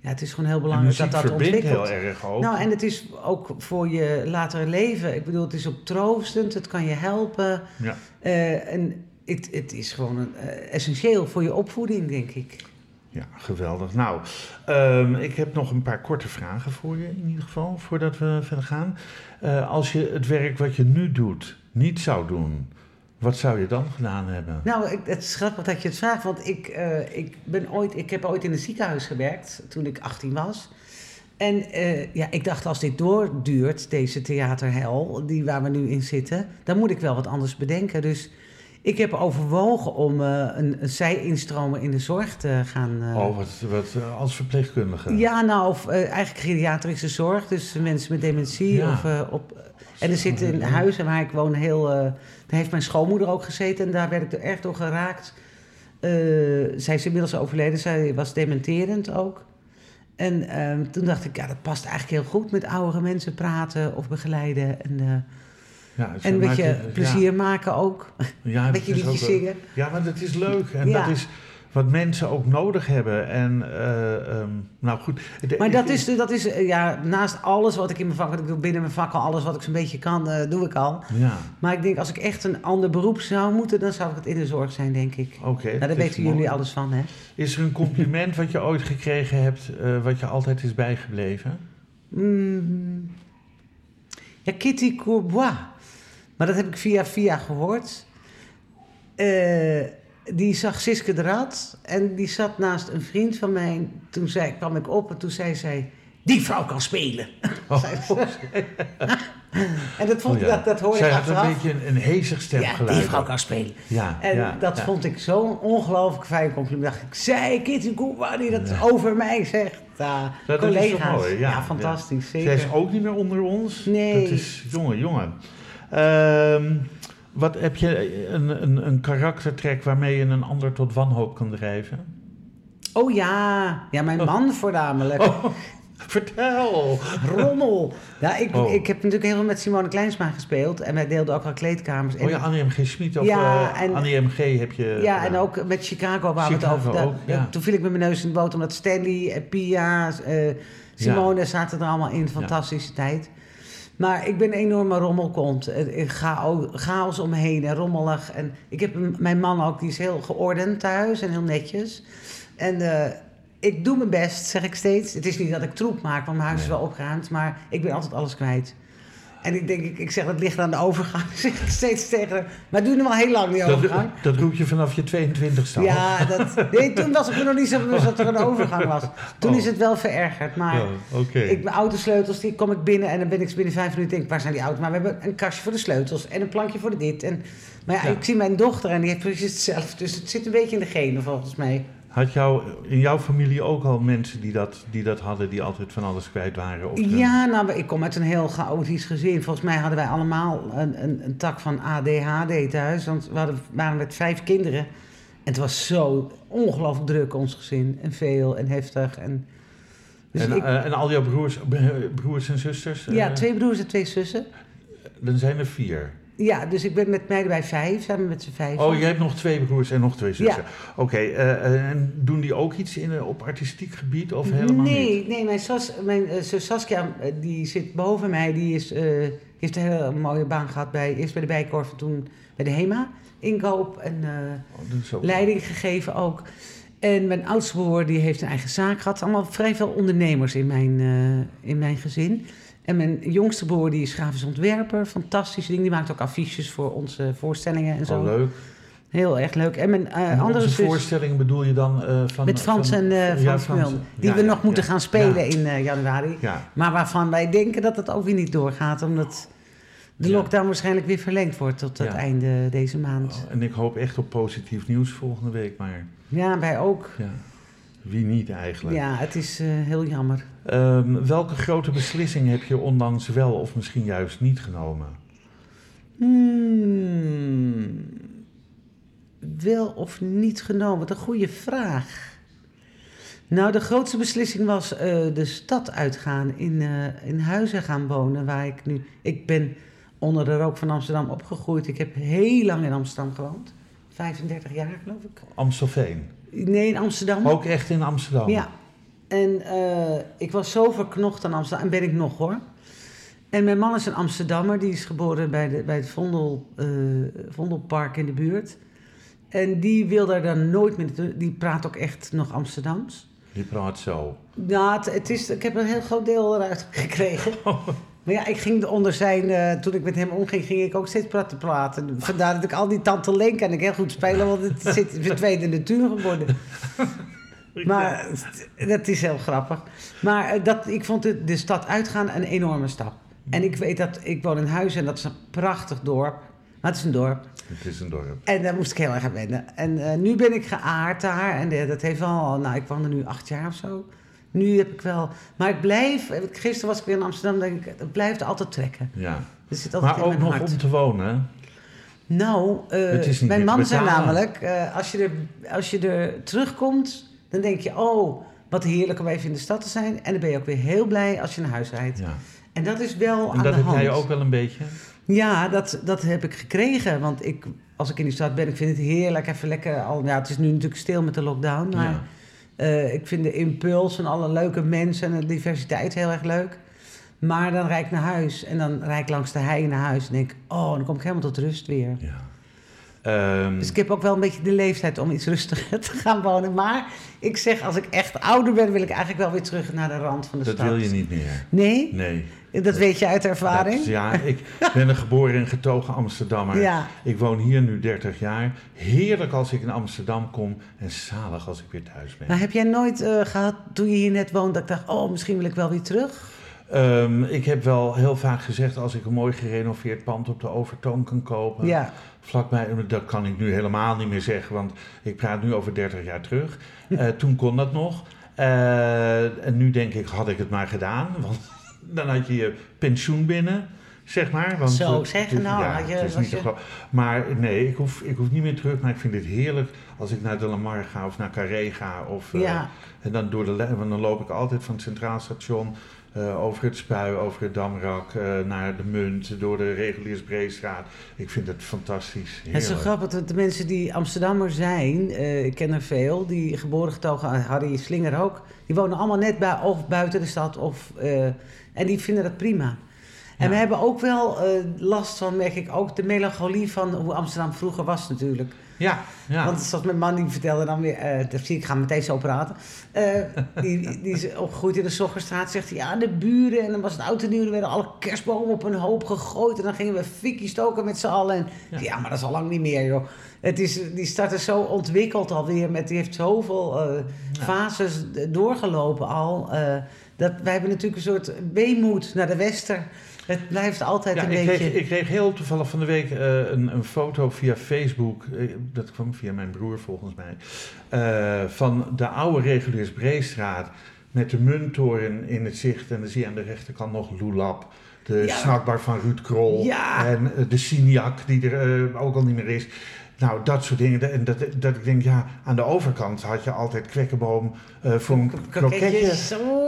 [SPEAKER 3] ja, het is gewoon heel belangrijk dat dat ontwikkelt.
[SPEAKER 2] heel erg ook.
[SPEAKER 3] Nou, en het is ook voor je latere leven. Ik bedoel, het is ook troostend, het kan je helpen.
[SPEAKER 2] ja.
[SPEAKER 3] Eh, en het, het is gewoon een, eh, essentieel voor je opvoeding, denk ik.
[SPEAKER 2] ja, geweldig. Nou, ehm, ik heb nog een paar korte vragen voor je in ieder geval, voordat we verder gaan. Eh, als je het werk wat je nu doet niet zou doen, wat zou je dan gedaan hebben?
[SPEAKER 3] Nou, ik, het is grappig dat je het vraagt, want ik, eh, ik, ben ooit, ik heb ooit in een ziekenhuis gewerkt toen ik 18 was. En eh, ja, ik dacht als dit doorduurt, deze theaterhel, die waar we nu in zitten, dan moet ik wel wat anders bedenken. Dus ik heb overwogen om eh, een, een zij-instromen in de zorg te gaan. eh,
[SPEAKER 2] Oh, wat, wat eh, als verpleegkundige.
[SPEAKER 3] Ja, nou, of eigenlijk geriatrische zorg. Dus mensen met dementie.
[SPEAKER 2] Ja.
[SPEAKER 3] Of, op, en er zit in huizen waar ik woon heel... daar heeft mijn schoonmoeder ook gezeten en daar werd ik er erg door geraakt. Zij is inmiddels overleden, zij was dementerend ook. En ehm, toen dacht ik, ja, dat past eigenlijk heel goed met oudere mensen praten of begeleiden. En,
[SPEAKER 2] Ja,
[SPEAKER 3] en een beetje plezier maken ook.
[SPEAKER 2] Ja, [LAUGHS] dat is
[SPEAKER 3] liedjes zingen.
[SPEAKER 2] Ja, maar dat is leuk. En
[SPEAKER 3] Ja.
[SPEAKER 2] dat is wat mensen ook nodig hebben. En, eh, ehm, nou goed. De-
[SPEAKER 3] Maar dat is, dat is eh, ja, naast alles wat ik in mijn vak, wat ik doe binnen mijn vak al, alles wat ik zo'n beetje kan, eh, doe ik al.
[SPEAKER 2] Ja,
[SPEAKER 3] Maar ik denk, als ik echt een ander beroep zou moeten, dan zou ik het in de zorg zijn, denk ik.
[SPEAKER 2] oké.
[SPEAKER 3] Nou, daar weten
[SPEAKER 2] mooi.
[SPEAKER 3] jullie alles van, hè?
[SPEAKER 2] Is er een compliment [LAUGHS] wat je ooit gekregen hebt, wat je altijd is bijgebleven?
[SPEAKER 3] Mm, ja, Kitty Courbois. Maar dat heb ik via via gehoord. Eh, die zag Siske de Rad en die zat naast een vriend van mij. Toen zei, kwam ik op en toen zei zij... Die vrouw kan spelen.
[SPEAKER 2] Oh, [LAUGHS] [LAUGHS]
[SPEAKER 3] en dat, vond,
[SPEAKER 2] oh
[SPEAKER 3] ik
[SPEAKER 2] ja.
[SPEAKER 3] dat, dat hoorde
[SPEAKER 2] Zij
[SPEAKER 3] ik
[SPEAKER 2] had een beetje een, een hezig
[SPEAKER 3] Ja,
[SPEAKER 2] stemgeluid.
[SPEAKER 3] die vrouw kan spelen.
[SPEAKER 2] Ja,
[SPEAKER 3] En
[SPEAKER 2] ja,
[SPEAKER 3] dat
[SPEAKER 2] ja.
[SPEAKER 3] vond ik zo'n ongelooflijk fijn compliment. Dacht ik, zij Kitty Koepa die dat over mij zegt. Ja,
[SPEAKER 2] Dat is
[SPEAKER 3] collega's.
[SPEAKER 2] mooi, ja,
[SPEAKER 3] ja, fantastisch.
[SPEAKER 2] Zij
[SPEAKER 3] Zeker.
[SPEAKER 2] is ook niet meer onder ons.
[SPEAKER 3] Nee.
[SPEAKER 2] Dat is jongen, jongen. Ehm, wat heb je een, een, een karaktertrek waarmee je een ander tot wanhoop kan drijven?
[SPEAKER 3] Oh ja, ja, mijn man voornamelijk.
[SPEAKER 2] Oh, [LAUGHS] vertel.
[SPEAKER 3] Rommel. Ja, ik,
[SPEAKER 2] Oh.
[SPEAKER 3] ik heb natuurlijk heel veel met Simone Kleinsma gespeeld. En wij deelden ook wel kleedkamers. En,
[SPEAKER 2] Oh ja, Annie M. G. Schmid of
[SPEAKER 3] Ja,
[SPEAKER 2] eh,
[SPEAKER 3] en-
[SPEAKER 2] Annie M. G. heb je...
[SPEAKER 3] ja, en ook met Chicago waar we het over...
[SPEAKER 2] ja.
[SPEAKER 3] Toen viel ik met mijn neus in de boot omdat Stanley, eh, Pia, eh, Simone zaten er allemaal in. Fantastische tijd. Maar ik ben een enorme rommelkont. Eh, chao- Chaos omheen en rommelig. En ik heb mijn man ook, die is heel geordend thuis en heel netjes. En eh, ik doe mijn best, zeg ik steeds. Het is niet dat ik troep maak, want mijn huis is wel opgeruimd. Maar ik ben altijd alles kwijt. En ik denk, ik, ik zeg dat ligt aan de overgang, [LAUGHS] zeg ik steeds tegen. Maar doe nu wel heel lang die overgang.
[SPEAKER 2] dat, dat roep je vanaf je 22ste al.
[SPEAKER 3] Ja, dat, nee, toen was ik me nog niet zo bewust dat er een overgang was. Toen
[SPEAKER 2] Oh.
[SPEAKER 3] is het wel verergerd. Maar
[SPEAKER 2] Ja,
[SPEAKER 3] ik, mijn autosleutels, die kom ik binnen en dan ben ik binnen vijf minuten denk ik, waar zijn die auto's? Maar we hebben een kastje voor de sleutels en een plankje voor de dit. En, maar ja,
[SPEAKER 2] Ja.
[SPEAKER 3] ik zie mijn dochter en die heeft precies hetzelfde. Dus het zit een beetje in de genen volgens mij.
[SPEAKER 2] Had jou in jouw familie ook al mensen die dat, die dat hadden, die altijd van alles kwijt waren? De-
[SPEAKER 3] Ja, nou, ik kom uit een heel chaotisch gezin. Volgens mij hadden wij allemaal een, een, een tak van ADHD thuis. Want we hadden, waren met vijf kinderen. En het was zo ongelooflijk druk, ons gezin. En veel en heftig. En, dus
[SPEAKER 2] en,
[SPEAKER 3] ik,
[SPEAKER 2] eh, en al jouw broers, broers en zusters?
[SPEAKER 3] ja,
[SPEAKER 2] eh,
[SPEAKER 3] twee broers en twee zussen.
[SPEAKER 2] Dan zijn er vier.
[SPEAKER 3] Ja, dus ik ben met mij erbij vijf, samen met z'n vijf.
[SPEAKER 2] Oh, jij hebt nog twee broers en nog twee zussen.
[SPEAKER 3] Ja.
[SPEAKER 2] Oké, eh, eh, en doen die ook iets in, eh, op artistiek gebied of helemaal
[SPEAKER 3] nee,
[SPEAKER 2] niet?
[SPEAKER 3] Nee, mijn, Sas, mijn zus Saskia, die zit boven mij. Die is, heeft een hele mooie baan gehad bij, eerst bij de Bijkorf en toen bij de HEMA. Inkoop en
[SPEAKER 2] Oh,
[SPEAKER 3] leiding gegeven ook. En mijn oudste broer die heeft een eigen zaak gehad. Allemaal vrij veel ondernemers in mijn, in mijn gezin. En mijn jongste broer die is grafisch ontwerper. Fantastische dingen. Die maakt ook affiches voor onze voorstellingen en zo.
[SPEAKER 2] Oh, leuk.
[SPEAKER 3] Heel erg leuk. En mijn
[SPEAKER 2] En
[SPEAKER 3] andere
[SPEAKER 2] onze
[SPEAKER 3] zus...
[SPEAKER 2] voorstelling bedoel je dan eh, van...
[SPEAKER 3] Met Frans
[SPEAKER 2] van-
[SPEAKER 3] en
[SPEAKER 2] ja,
[SPEAKER 3] Frans Mulder. Die
[SPEAKER 2] Ja,
[SPEAKER 3] we
[SPEAKER 2] ja,
[SPEAKER 3] nog moeten
[SPEAKER 2] ja.
[SPEAKER 3] gaan spelen
[SPEAKER 2] Ja,
[SPEAKER 3] in januari.
[SPEAKER 2] ja.
[SPEAKER 3] Maar waarvan wij denken dat het ook weer niet doorgaat. Omdat de
[SPEAKER 2] Ja.
[SPEAKER 3] lockdown waarschijnlijk weer verlengd wordt tot het
[SPEAKER 2] Ja.
[SPEAKER 3] einde deze maand.
[SPEAKER 2] Oh, en ik hoop echt op positief nieuws volgende week, maar
[SPEAKER 3] Ja, wij ook.
[SPEAKER 2] Wie niet eigenlijk.
[SPEAKER 3] Ja, het is eh, heel jammer.
[SPEAKER 2] Ehm, welke grote beslissing heb je onlangs wel of misschien juist niet genomen?
[SPEAKER 3] Hmm. Wel of niet genomen? Wat een goede vraag. Nou, de grootste beslissing was eh, de stad uitgaan, in, eh, in huizen gaan wonen, waar ik nu... Ik ben onder de rook van Amsterdam opgegroeid. Ik heb heel lang in Amsterdam gewoond. 35 jaar, geloof ik.
[SPEAKER 2] Amstelveen.
[SPEAKER 3] Nee, in Amsterdam.
[SPEAKER 2] Ook echt in Amsterdam?
[SPEAKER 3] Ja. En eh, ik was zo verknocht aan Amsterdam. En ben ik nog hoor. En mijn man is een Amsterdammer. Die is geboren bij, de, bij het Vondel, eh, Vondelpark in de buurt. En die wil daar dan nooit meer. Die praat ook echt nog Amsterdams.
[SPEAKER 2] Die praat zo.
[SPEAKER 3] Ja, het, het is, ik heb een heel groot deel eruit [LAUGHS] gekregen. Maar ja, ik ging onder zijn... eh, toen ik met hem omging, ging ik ook steeds praten praten. Vandaar dat ik al die Tante Leen kan ik heel goed spelen. Want het zit verdwenen natuur geworden. [LAUGHS] Maar dat is heel grappig. Maar eh, dat, ik vond de, de stad uitgaan een enorme stap. En ik weet dat ik woon in huis en dat is een prachtig dorp. Maar het is een dorp.
[SPEAKER 2] Het is een dorp.
[SPEAKER 3] En daar moest ik heel erg aan wennen. En eh, nu ben ik geaard daar. En eh, dat heeft wel, nou, ik woon er nu acht jaar of zo. Nu heb ik wel, maar ik blijf, gisteren was ik weer in Amsterdam, denk ik, het blijft altijd trekken.
[SPEAKER 2] Ja.
[SPEAKER 3] Zit altijd
[SPEAKER 2] Maar ook nog
[SPEAKER 3] hart.
[SPEAKER 2] om te wonen.
[SPEAKER 3] Nou, eh, mijn man zei namelijk, eh, als, je er, als je er terugkomt, dan denk je, oh, wat heerlijk om even in de stad te zijn. En dan ben je ook weer heel blij als je naar huis rijdt.
[SPEAKER 2] Ja.
[SPEAKER 3] En dat is wel
[SPEAKER 2] En
[SPEAKER 3] aan
[SPEAKER 2] dat
[SPEAKER 3] de
[SPEAKER 2] heb
[SPEAKER 3] hand.
[SPEAKER 2] jij ook wel een beetje?
[SPEAKER 3] Ja, dat, dat heb ik gekregen. Want ik, als ik in die stad ben, ik vind het heerlijk. Even lekker. Al, ja, het is nu natuurlijk stil met de lockdown. Maar
[SPEAKER 2] Ja.
[SPEAKER 3] Eh, ik vind de impuls en alle leuke mensen en de diversiteit heel erg leuk. Maar dan rijd ik naar huis en dan rijd ik langs de hei naar huis. En denk ik, oh, dan kom ik helemaal tot rust weer.
[SPEAKER 2] Ja. Ehm,
[SPEAKER 3] Dus ik heb ook wel een beetje de leeftijd om iets rustiger [LAUGHS] te gaan wonen. Maar ik zeg, als ik echt ouder ben, wil ik eigenlijk wel weer terug naar de rand van de
[SPEAKER 2] dat
[SPEAKER 3] stad.
[SPEAKER 2] wil je niet meer.
[SPEAKER 3] Nee?
[SPEAKER 2] Nee.
[SPEAKER 3] Dat weet je uit ervaring?
[SPEAKER 2] Dat- ja, ik ben een geboren en getogen Amsterdammer.
[SPEAKER 3] Ja.
[SPEAKER 2] Ik woon hier nu 30 jaar. Heerlijk als ik in Amsterdam kom en zalig als ik weer thuis ben.
[SPEAKER 3] Maar heb jij nooit eh, gehad, toen je hier net woonde, dat ik dacht, oh, misschien wil ik wel weer terug?
[SPEAKER 2] Ehm, ik heb wel heel vaak gezegd, als ik een mooi gerenoveerd pand op de Overtoom kan kopen,
[SPEAKER 3] Ja.
[SPEAKER 2] vlakbij, dat kan ik nu helemaal niet meer zeggen, want ik praat nu over 30 jaar terug. [LAUGHS] Eh, toen kon dat nog. Eh, en nu denk ik, had ik het maar gedaan, want dan had je je pensioen binnen. Zeg maar. Want,
[SPEAKER 3] Zo,
[SPEAKER 2] eh,
[SPEAKER 3] zeg,
[SPEAKER 2] het-
[SPEAKER 3] nou,
[SPEAKER 2] ja,
[SPEAKER 3] had je-
[SPEAKER 2] het is
[SPEAKER 3] was
[SPEAKER 2] niet
[SPEAKER 3] je-
[SPEAKER 2] Maar nee, ik hoef, ik hoef niet meer terug. Maar ik vind het heerlijk als ik naar de Lamar ga of naar Carré ga. Of, eh,
[SPEAKER 3] Ja.
[SPEAKER 2] En dan, door de, want dan loop ik altijd van het Centraal Station eh, over het Spui, over het Damrak, eh, naar de Munt, door de Reguliersbreestraat. Ik vind het fantastisch.
[SPEAKER 3] Het is zo
[SPEAKER 2] Heerlijk.
[SPEAKER 3] grappig dat de mensen die Amsterdammer zijn, eh, ik ken er veel, die geboren getogen, Harry Slinger ook, die wonen allemaal net bij, of buiten de stad. Of, eh, en die vinden dat prima. En we hebben ook wel eh, last van, merk ik ook, de melancholie van hoe Amsterdam vroeger was natuurlijk.
[SPEAKER 2] Ja, ja.
[SPEAKER 3] Want zoals mijn man die vertelde dan weer, dat zie ik, ga meteen zo praten. Eh, die, die is opgegroeid in de Zoggerstraat, zegt hij, ja, de buren. En dan was het oud en nieuw, dan werden alle kerstbomen op een hoop gegooid. En dan gingen we fikkie stoken met z'n allen. En
[SPEAKER 2] Ja.
[SPEAKER 3] ja. maar dat is al lang niet meer, joh. Het is, die stad is zo ontwikkeld alweer, met, die heeft zoveel eh, fases doorgelopen al. dat, wij hebben natuurlijk een soort weemoed naar de wester. Het blijft altijd
[SPEAKER 2] Ja,
[SPEAKER 3] een
[SPEAKER 2] ik,
[SPEAKER 3] beetje...
[SPEAKER 2] kreeg, ik kreeg heel toevallig van de week eh, een, een foto via Facebook. eh, dat kwam via mijn broer volgens mij. eh, van de oude Reguliersbreestraat. Met de munttoren in het zicht. En dan zie je aan de rechterkant nog Lulap. De
[SPEAKER 3] Ja.
[SPEAKER 2] snackbar van Ruud Krol.
[SPEAKER 3] Ja.
[SPEAKER 2] En de Signac die er ook al niet meer is. Nou, dat soort dingen. En dat, dat ik denk, ja, aan de overkant had je altijd kwekkenboom voor een kroketje.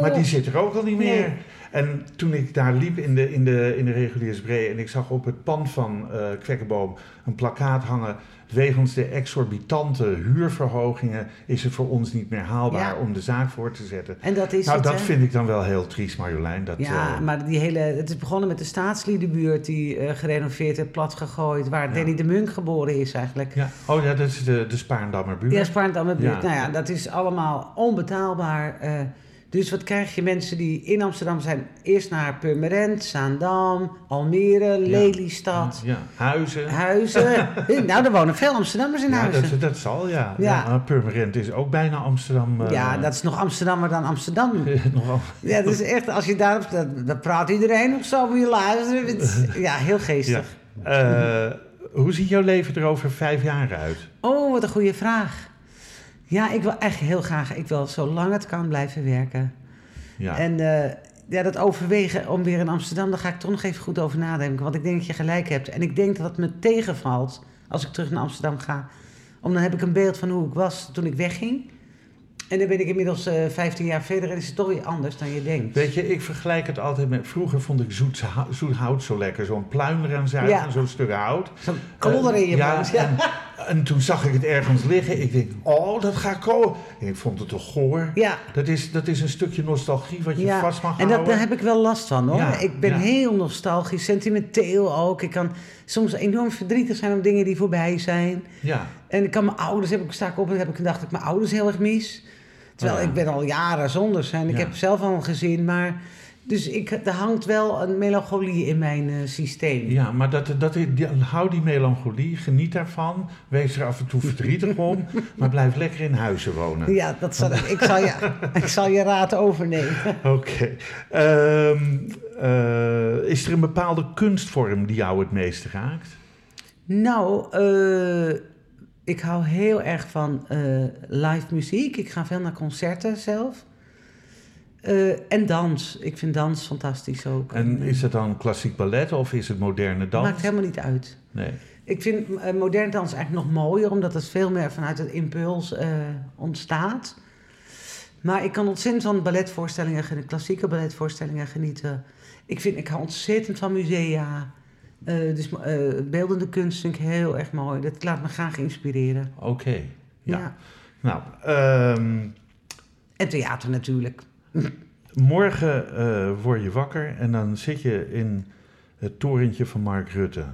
[SPEAKER 2] Maar die zit er ook al niet meer.
[SPEAKER 3] Nee.
[SPEAKER 2] En toen ik daar liep in de, in de, in de reguliersbree en ik zag op het pand van eh Kwekkenboom een plakkaat hangen. Wegens de exorbitante huurverhogingen is het voor ons niet meer haalbaar
[SPEAKER 3] Ja.
[SPEAKER 2] om de zaak voor te zetten.
[SPEAKER 3] En dat is
[SPEAKER 2] nou,
[SPEAKER 3] het,
[SPEAKER 2] dat
[SPEAKER 3] hè?
[SPEAKER 2] vind ik dan wel heel triest, Marjolein. Dat,
[SPEAKER 3] Ja,
[SPEAKER 2] eh,
[SPEAKER 3] maar die hele, het is begonnen met de staatsliedenbuurt die eh, gerenoveerd en platgegooid, waar
[SPEAKER 2] Ja.
[SPEAKER 3] Danny de Munk geboren is eigenlijk.
[SPEAKER 2] ja. Oh ja, dat is de, de Spaarndammerbuurt.
[SPEAKER 3] Ja, Spaarndammerbuurt.
[SPEAKER 2] Ja.
[SPEAKER 3] Nou ja, dat is allemaal onbetaalbaar. Dus wat krijg je mensen die in Amsterdam zijn? Eerst naar Purmerend, Zaandam, Almere, Lelystad,
[SPEAKER 2] Ja, huizen.
[SPEAKER 3] Huizen. [LAUGHS] nou, er wonen veel Amsterdammers in
[SPEAKER 2] Ja,
[SPEAKER 3] Huizen.
[SPEAKER 2] dat, dat zal, ja.
[SPEAKER 3] Ja.
[SPEAKER 2] ja. maar Purmerend is ook bijna Amsterdam. eh,
[SPEAKER 3] ja, dat is nog Amsterdammer dan Amsterdam. [LAUGHS]
[SPEAKER 2] nogal.
[SPEAKER 3] Ja, dat is echt, als je daarop, dat, dan praat iedereen nog zo voor je luisteren. Het [LAUGHS] Ja, heel geestig.
[SPEAKER 2] Eh, hoe ziet jouw leven er over vijf jaar uit?
[SPEAKER 3] Oh, wat een goede vraag. Ja, ik wil echt heel graag, ik wil zolang het kan blijven werken.
[SPEAKER 2] Ja.
[SPEAKER 3] En eh, ja, dat overwegen om weer in Amsterdam, daar ga ik toch nog even goed over nadenken. Want ik denk dat je gelijk hebt. En ik denk dat het me tegenvalt als ik terug naar Amsterdam ga. Om dan heb ik een beeld van hoe ik was toen ik wegging. En dan ben ik inmiddels eh 15 jaar verder en is het toch weer anders dan je denkt.
[SPEAKER 2] Weet je, ik vergelijk het altijd met... Vroeger vond ik zoet, zoet hout zo lekker. Zo'n pluim eraan zuigen,
[SPEAKER 3] Ja.
[SPEAKER 2] zo'n stuk hout.
[SPEAKER 3] Zo'n klodder in je
[SPEAKER 2] Eh, ja. En, en toen zag ik het ergens liggen. Ik denk, oh, dat gaat komen. En ik vond het toch goor.
[SPEAKER 3] Ja,
[SPEAKER 2] Dat is, dat is een stukje nostalgie wat je
[SPEAKER 3] ja.
[SPEAKER 2] vast mag
[SPEAKER 3] en dat,
[SPEAKER 2] houden.
[SPEAKER 3] daar heb ik wel last van hoor.
[SPEAKER 2] Ja,
[SPEAKER 3] Ik ben
[SPEAKER 2] ja.
[SPEAKER 3] heel nostalgisch, sentimenteel ook. Ik kan soms enorm verdrietig zijn om dingen die voorbij zijn.
[SPEAKER 2] Ja,
[SPEAKER 3] En ik kan mijn ouders, heb ik, sta ik op en heb ik gedacht dat ik mijn ouders heel erg mis. Terwijl
[SPEAKER 2] Oh
[SPEAKER 3] ik ben al jaren zonder zijn. Ik heb zelf al een gezin, maar Dus ik, er hangt wel een melancholie in mijn eh, systeem.
[SPEAKER 2] Ja, maar dat, dat, die, hou die melancholie, geniet daarvan. Wees er af en toe verdrietig [LAUGHS] om, maar blijf lekker in huizen wonen.
[SPEAKER 3] Ja, dat zal, ik, zal je, ik zal je raad overnemen. [LAUGHS]
[SPEAKER 2] Oké. Ehm, eh, is er een bepaalde kunstvorm die jou het meest raakt?
[SPEAKER 3] Nou, eh, ik hou heel erg van live muziek. Ik ga veel naar concerten zelf. Eh, en dans. Ik vind dans fantastisch ook.
[SPEAKER 2] En is het dan klassiek ballet of is het moderne dans?
[SPEAKER 3] Maakt helemaal niet uit.
[SPEAKER 2] Nee.
[SPEAKER 3] Ik vind uh, moderne dans eigenlijk nog mooier, omdat het veel meer vanuit het impuls uh, ontstaat. Maar ik kan ontzettend van balletvoorstellingen, klassieke balletvoorstellingen genieten. Ik, vind, ik hou ontzettend van musea. Dus beeldende kunst vind ik heel erg mooi. Dat laat me graag inspireren.
[SPEAKER 2] Oké, okay, ja.
[SPEAKER 3] Ja.
[SPEAKER 2] Nou, um,
[SPEAKER 3] En theater natuurlijk.
[SPEAKER 2] Morgen uh, word je wakker en dan zit je in het torentje van Mark Rutte.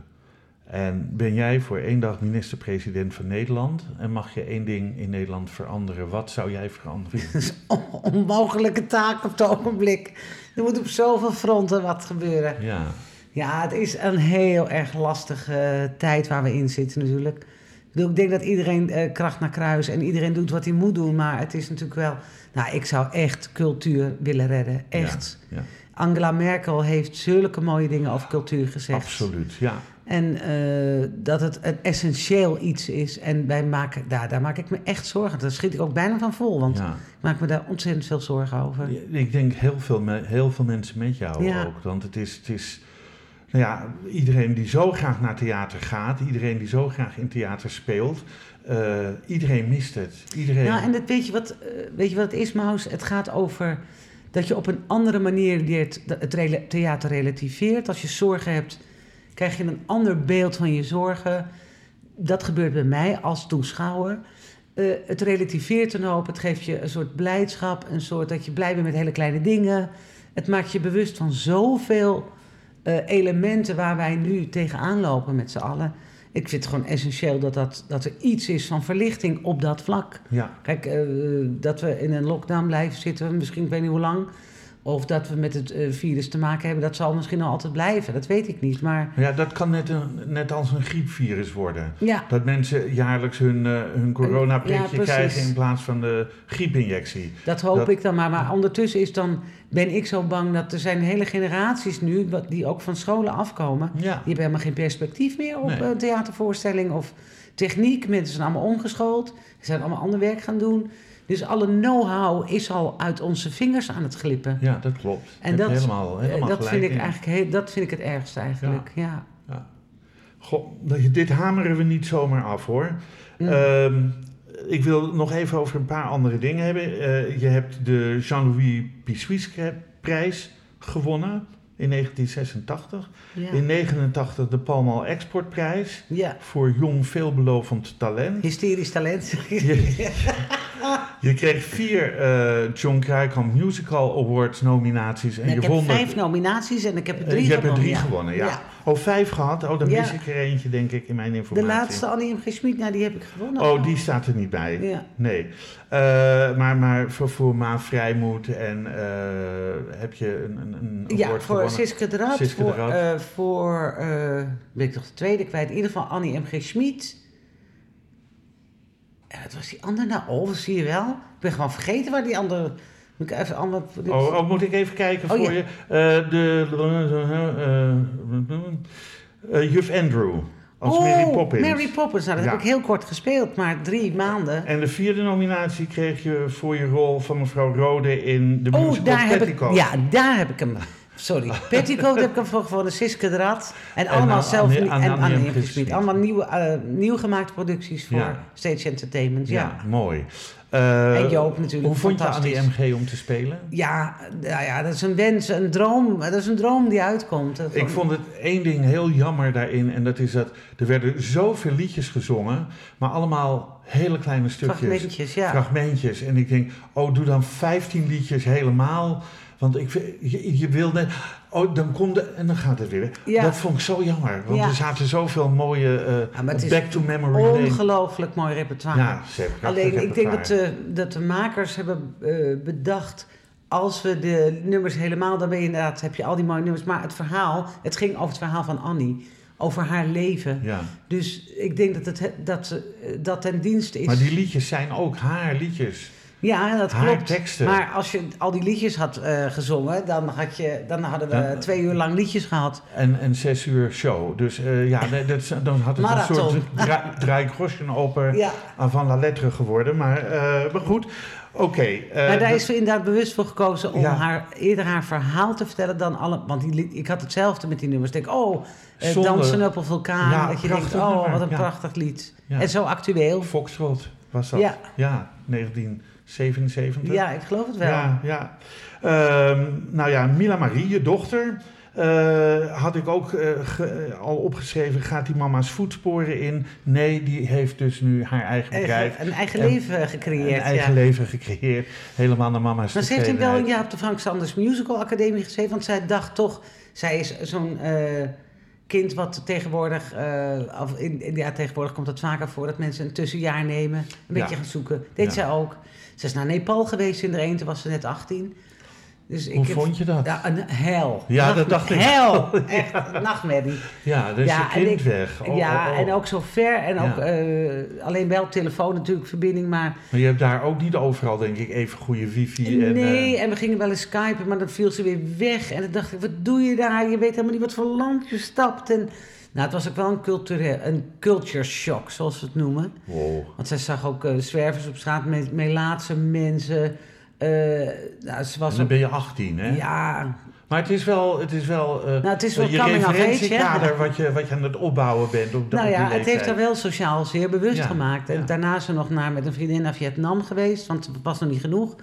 [SPEAKER 2] En ben jij voor één dag minister-president van Nederland en mag je één ding in Nederland veranderen? Wat zou jij veranderen? [LAUGHS]
[SPEAKER 3] Dat is een onmogelijke taak op het ogenblik. Er moet op zoveel fronten wat gebeuren.
[SPEAKER 2] Ja.
[SPEAKER 3] Ja, het is een heel erg lastige tijd waar we in zitten natuurlijk. Ik, bedoel, ik denk dat iedereen uh, kracht naar kruis en iedereen doet wat hij moet doen. Maar het is natuurlijk wel... Nou, ik zou echt cultuur willen redden. Echt.
[SPEAKER 2] Ja, ja.
[SPEAKER 3] Angela Merkel heeft zulke mooie dingen over cultuur gezegd.
[SPEAKER 2] Absoluut, ja.
[SPEAKER 3] En uh, dat het een essentieel iets is. En wij maken, daar, daar maak ik me echt zorgen. Daar schiet ik ook bijna van vol. Want
[SPEAKER 2] Ja.
[SPEAKER 3] ik maak me daar ontzettend veel zorgen over.
[SPEAKER 2] Ik denk heel veel, heel veel mensen met jou ook. Want het is, het is nou ja, iedereen die zo graag naar theater gaat, iedereen die zo graag in theater speelt, eh, iedereen mist het. Iedereen.
[SPEAKER 3] Nou, en dat, weet, je wat, eh, weet je wat het is, Maus? Het gaat over dat je op een andere manier leert het theater relativeert. Als je zorgen hebt, krijg je een ander beeld van je zorgen. Dat gebeurt bij mij als toeschouwer. Eh, het relativeert een hoop. Het geeft je een soort blijdschap. Een soort dat je blij bent met hele kleine dingen. Het maakt je bewust van zoveel eh, elementen waar wij nu tegenaan lopen met z'n allen. Ik vind het gewoon essentieel dat, dat, dat er iets is van verlichting op dat vlak.
[SPEAKER 2] ja,
[SPEAKER 3] Kijk, eh, dat we in een lockdown blijven zitten, misschien ik weet niet hoe lang. Of dat we met het eh, virus te maken hebben, dat zal misschien nog altijd blijven. Dat weet ik niet. Maar
[SPEAKER 2] ja, dat kan net, een, net als een griepvirus worden.
[SPEAKER 3] ja,
[SPEAKER 2] Dat mensen jaarlijks hun, eh, hun coronaprikje
[SPEAKER 3] Ja,
[SPEAKER 2] krijgen in plaats van de griepinjectie.
[SPEAKER 3] dat hoop
[SPEAKER 2] Dat-
[SPEAKER 3] ik dan maar. Maar ondertussen is dan, ben ik zo bang dat er zijn hele generaties nu, die ook van scholen afkomen.
[SPEAKER 2] Ja,
[SPEAKER 3] Die hebben helemaal geen perspectief meer op
[SPEAKER 2] Nee.
[SPEAKER 3] een theatervoorstelling of techniek. Mensen zijn allemaal omgeschoold. Ze zijn allemaal ander werk gaan doen. Dus alle know-how is al uit onze vingers aan het glippen.
[SPEAKER 2] ja, dat klopt.
[SPEAKER 3] En dat,
[SPEAKER 2] je helemaal,
[SPEAKER 3] eh,
[SPEAKER 2] helemaal
[SPEAKER 3] dat, vind ik eigenlijk heel, dat vind ik het ergste eigenlijk. Ja.
[SPEAKER 2] Ja. Goh, dit hameren we niet zomaar af hoor.
[SPEAKER 3] Mm.
[SPEAKER 2] Ehm, ik wil nog even over een paar andere dingen hebben. Eh, je hebt de Jean-Louis Pissuis-prijs gewonnen in 1986.
[SPEAKER 3] Ja.
[SPEAKER 2] In 1989 de Palmal Exportprijs
[SPEAKER 3] ja.
[SPEAKER 2] voor jong veelbelovend talent.
[SPEAKER 3] Hysterisch talent. [LAUGHS]
[SPEAKER 2] Je, je kreeg vier eh, John Krijkamp Musical Awards nominaties en
[SPEAKER 3] ik
[SPEAKER 2] je
[SPEAKER 3] heb
[SPEAKER 2] won er-
[SPEAKER 3] vijf nominaties en ik heb er drie
[SPEAKER 2] je hebt er
[SPEAKER 3] gewonnen.
[SPEAKER 2] drie gewonnen, ja. Oh, vijf gehad? Oh, dan
[SPEAKER 3] Ja.
[SPEAKER 2] mis ik er eentje, denk ik, in mijn
[SPEAKER 3] De
[SPEAKER 2] informatie.
[SPEAKER 3] laatste, Annie M. G. Schmid, nou, die heb ik gewonnen.
[SPEAKER 2] Oh, die staat er niet bij.
[SPEAKER 3] Ja.
[SPEAKER 2] Nee. Eh, maar, maar voor, voor Maan Vrijmoed en eh, heb je een, een, een
[SPEAKER 3] Ja, voor
[SPEAKER 2] gewonnen?
[SPEAKER 3] Siske de Rad.
[SPEAKER 2] Siske de
[SPEAKER 3] voor,
[SPEAKER 2] Rad.
[SPEAKER 3] eh, voor ben ik toch de tweede kwijt. In ieder geval Annie M. G. Schmid. Ja, wat was die andere nou? Oh, zie je wel. Ik ben gewoon vergeten waar die andere... Moet ik even allemaal...
[SPEAKER 2] Oh, oh, moet ik even kijken
[SPEAKER 3] Oh,
[SPEAKER 2] voor
[SPEAKER 3] ja.
[SPEAKER 2] je? Eh, de eh, eh, Juf Andrew als Mary Poppins.
[SPEAKER 3] Oh, Mary Poppins. Nou, dat
[SPEAKER 2] Ja.
[SPEAKER 3] heb ik heel kort gespeeld, maar drie maanden.
[SPEAKER 2] En de vierde nominatie kreeg je voor je rol van mevrouw Rode in de
[SPEAKER 3] Oh,
[SPEAKER 2] musical
[SPEAKER 3] daar heb ik, ja, daar heb ik hem. Sorry, [LAUGHS] Petticoat heb ik hem voor gewonnen, Siske de Rad. En
[SPEAKER 2] En
[SPEAKER 3] allemaal zelf en
[SPEAKER 2] Annie.
[SPEAKER 3] Allemaal nieuwe, nieuw gemaakte producties voor
[SPEAKER 2] Ja.
[SPEAKER 3] Stage Entertainment. Ja,
[SPEAKER 2] Ja, mooi. Eh,
[SPEAKER 3] En Joop natuurlijk,
[SPEAKER 2] Hoe vond je Annie
[SPEAKER 3] fantastisch.
[SPEAKER 2] MG om te spelen?
[SPEAKER 3] ja, nou ja, dat is een wens, een droom. Dat is een droom die uitkomt. Dat
[SPEAKER 2] Ik vond het één ding heel jammer daarin. En dat is dat er werden zoveel liedjes gezongen. Maar allemaal hele kleine stukjes.
[SPEAKER 3] Fragmentjes, ja.
[SPEAKER 2] fragmentjes. En ik denk, oh, doe dan 15 liedjes helemaal. Want ik, je, je wilde... Oh, dan komt de, en dan gaat het weer.
[SPEAKER 3] Ja.
[SPEAKER 2] Dat vond ik zo jammer. Want
[SPEAKER 3] Ja.
[SPEAKER 2] er zaten zoveel mooie eh,
[SPEAKER 3] Ja,
[SPEAKER 2] back to memory.
[SPEAKER 3] Ongelooflijk mooi repertoire.
[SPEAKER 2] Ja, ze
[SPEAKER 3] Alleen, ik denk dat de, dat de makers hebben eh, bedacht... als we de nummers helemaal, dan ben je inderdaad, heb je al die mooie nummers. Maar het verhaal, het ging over het verhaal van Annie. Over haar leven.
[SPEAKER 2] Ja.
[SPEAKER 3] Dus ik denk dat het dat, dat ten dienste is.
[SPEAKER 2] Maar die liedjes zijn ook haar liedjes.
[SPEAKER 3] Ja, dat klopt. Maar als je al die liedjes had eh, gezongen, dan, had je, dan hadden we twee uur lang liedjes gehad.
[SPEAKER 2] En, een zes uur show. Dus eh, ja, [LAUGHS] dat, dan had het een soort [LAUGHS] draaigrosje open
[SPEAKER 3] ja.
[SPEAKER 2] van la lettre geworden. Maar, eh, goed, oké.
[SPEAKER 3] Maar daar is ze inderdaad bewust voor gekozen om haar, eerder haar verhaal te vertellen dan alle... Want die, ik had hetzelfde met die nummers. Ik denk, oh, dansen op een vulkaan. Dat je
[SPEAKER 2] dacht
[SPEAKER 3] oh, wat een prachtig lied. En zo actueel.
[SPEAKER 2] Foxtrot was dat.
[SPEAKER 3] Ja.
[SPEAKER 2] 19... 77?
[SPEAKER 3] Ja, ik geloof het wel.
[SPEAKER 2] Ja, ja. Ehm, nou ja, Mila Marie, je dochter. Eh, had ik ook eh, eh, al opgeschreven, gaat die mama's voetsporen in? Nee, die heeft dus nu haar eigen bedrijf.
[SPEAKER 3] Een eigen leven gecreëerd.
[SPEAKER 2] Een eigen leven gecreëerd, helemaal naar mama's
[SPEAKER 3] Maar ze heeft wel een jaar op de Frank Sanders Musical Academie geschreven. want zij dacht toch, zij is zo'n kind wat tegenwoordig, eh, of in, in, ja, tegenwoordig komt het vaker voor dat mensen een tussenjaar nemen. Een
[SPEAKER 2] Ja.
[SPEAKER 3] beetje gaan zoeken. Deed
[SPEAKER 2] Ja.
[SPEAKER 3] zij ook. Ze is naar Nepal geweest in de een, toen was ze net 18. Dus
[SPEAKER 2] Hoe
[SPEAKER 3] heb-
[SPEAKER 2] vond je dat? Ja,
[SPEAKER 3] een hel.
[SPEAKER 2] Ja, dat dacht ik
[SPEAKER 3] Hel. [LAUGHS] Echt, nachtmerrie.
[SPEAKER 2] dus
[SPEAKER 3] Ja,
[SPEAKER 2] je
[SPEAKER 3] en
[SPEAKER 2] kind
[SPEAKER 3] ik-
[SPEAKER 2] weg. Oh,
[SPEAKER 3] ja,
[SPEAKER 2] oh, oh.
[SPEAKER 3] en ook zo ver. En
[SPEAKER 2] Ja.
[SPEAKER 3] ook eh, alleen wel telefoon natuurlijk verbinding, maar...
[SPEAKER 2] Maar je hebt daar ook niet overal, denk ik, even goede wifi. En,
[SPEAKER 3] nee,
[SPEAKER 2] eh,
[SPEAKER 3] en we gingen wel eens skypen, maar dan viel ze weer weg. En dan dacht ik, wat doe je daar? Je weet helemaal niet wat voor land je stapt. En, nou, het was ook wel een, cultureel, een culture shock, zoals we het noemen.
[SPEAKER 2] wow.
[SPEAKER 3] Want zij zag ook eh, zwervers op straat, met Melaatse mensen. Eh, nou, ze
[SPEAKER 2] En
[SPEAKER 3] was
[SPEAKER 2] dan
[SPEAKER 3] ook...
[SPEAKER 2] ben je 18, hè?
[SPEAKER 3] Ja,
[SPEAKER 2] Maar het is wel, het is wel, eh,
[SPEAKER 3] Nou, het is wel
[SPEAKER 2] je referentiekader wat je, wat je aan het opbouwen bent op, de,
[SPEAKER 3] nou ja, het heeft haar wel sociaal zeer bewust
[SPEAKER 2] Ja,
[SPEAKER 3] gemaakt. En
[SPEAKER 2] ja.
[SPEAKER 3] daarna is ze nog naar, met een vriendin naar Vietnam geweest, want het was nog niet genoeg.